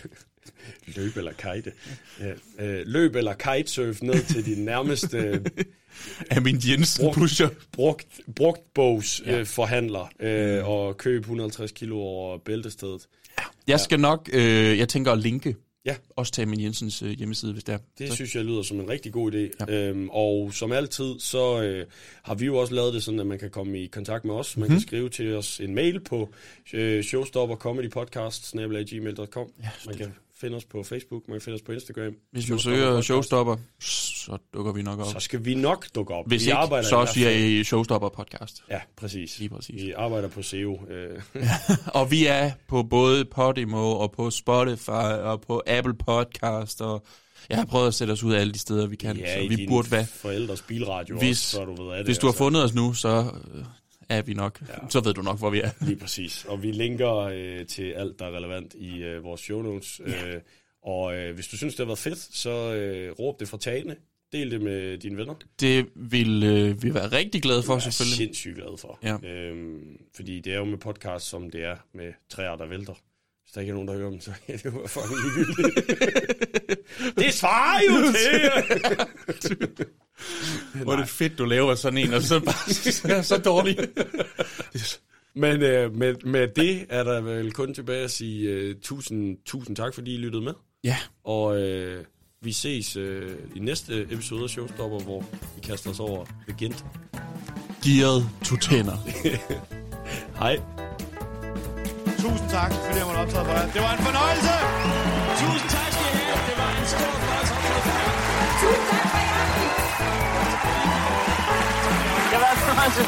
løb eller kite. Ja. Øh, løb eller kitesurf ned til din nærmeste øh, Amin Jensen brugt, pusher. brugt, brugt bogs Ja. øh, forhandler øh, og køb 150 kilo over bæltestedet. Jeg skal nok, øh, jeg tænker at linke. Ja. Også til Amin Jensens øh, hjemmeside, hvis det er. Det Så- synes jeg lyder som en rigtig god idé. Ja. Øhm, og som altid, så øh, har vi jo også lavet det sådan, at man kan komme i kontakt med os. Man mm-hmm. kan skrive til os en mail på øh, showstoppercomedypodcast.gmail.com ja, Man kan finde os på Facebook, man kan finde os på Instagram. Hvis man søger. Showstopper, så dukker vi nok op. Så skal vi nok dukke op. Hvis vi ikke, arbejder så siger I Showstopper podcast. Ja, præcis. Lige præcis. Vi arbejder på SEO. Øh. og vi er på både Podimo og på Spotify og på Apple Podcast og jeg har prøvet at sætte os ud af alle de steder, vi kan. Ja, så vi burde være. forældres bilradio Hvis, også, så du ved af det. hvis du har altså. fundet os nu, så øh, er vi nok. Ja. Så ved du nok, hvor vi er. Lige præcis. Og vi linker øh, til alt, der er relevant i øh, vores show notes. Ja. Øh, og øh, hvis du synes, det har været fedt, så øh, råb det fra tagene. Del det med dine venner. Det vil øh, vi være rigtig glade for, Jeg er selvfølgelig. sindssygt glad for. Ja. Øhm, fordi det er jo med podcast, som det er med træer, der vælter. Hvis der ikke er nogen, der hører dem, så er det jo fucking ligegyldigt. det svarer jo til! Hvor er det fedt, du laver sådan en, og så bare så, dårlig. Men øh, med, med det er der vel kun tilbage at sige øh, tusind, tusind tak, fordi I lyttede med. Ja. Og øh, vi ses øh, i næste episode af Showstopper, hvor vi kaster os over The Gent. Gearet to tænder. Hej. Tusind tak, fordi jeg måtte optræde for jer. Det var en fornøjelse! Tusind tak skal I have. Det var en stor fornøjelse at optræde for jer. Tusind tak for jer. Det var en fornøjelse.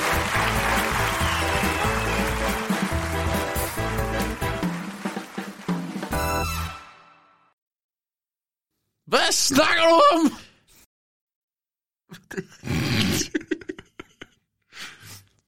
Hvad snakker du om?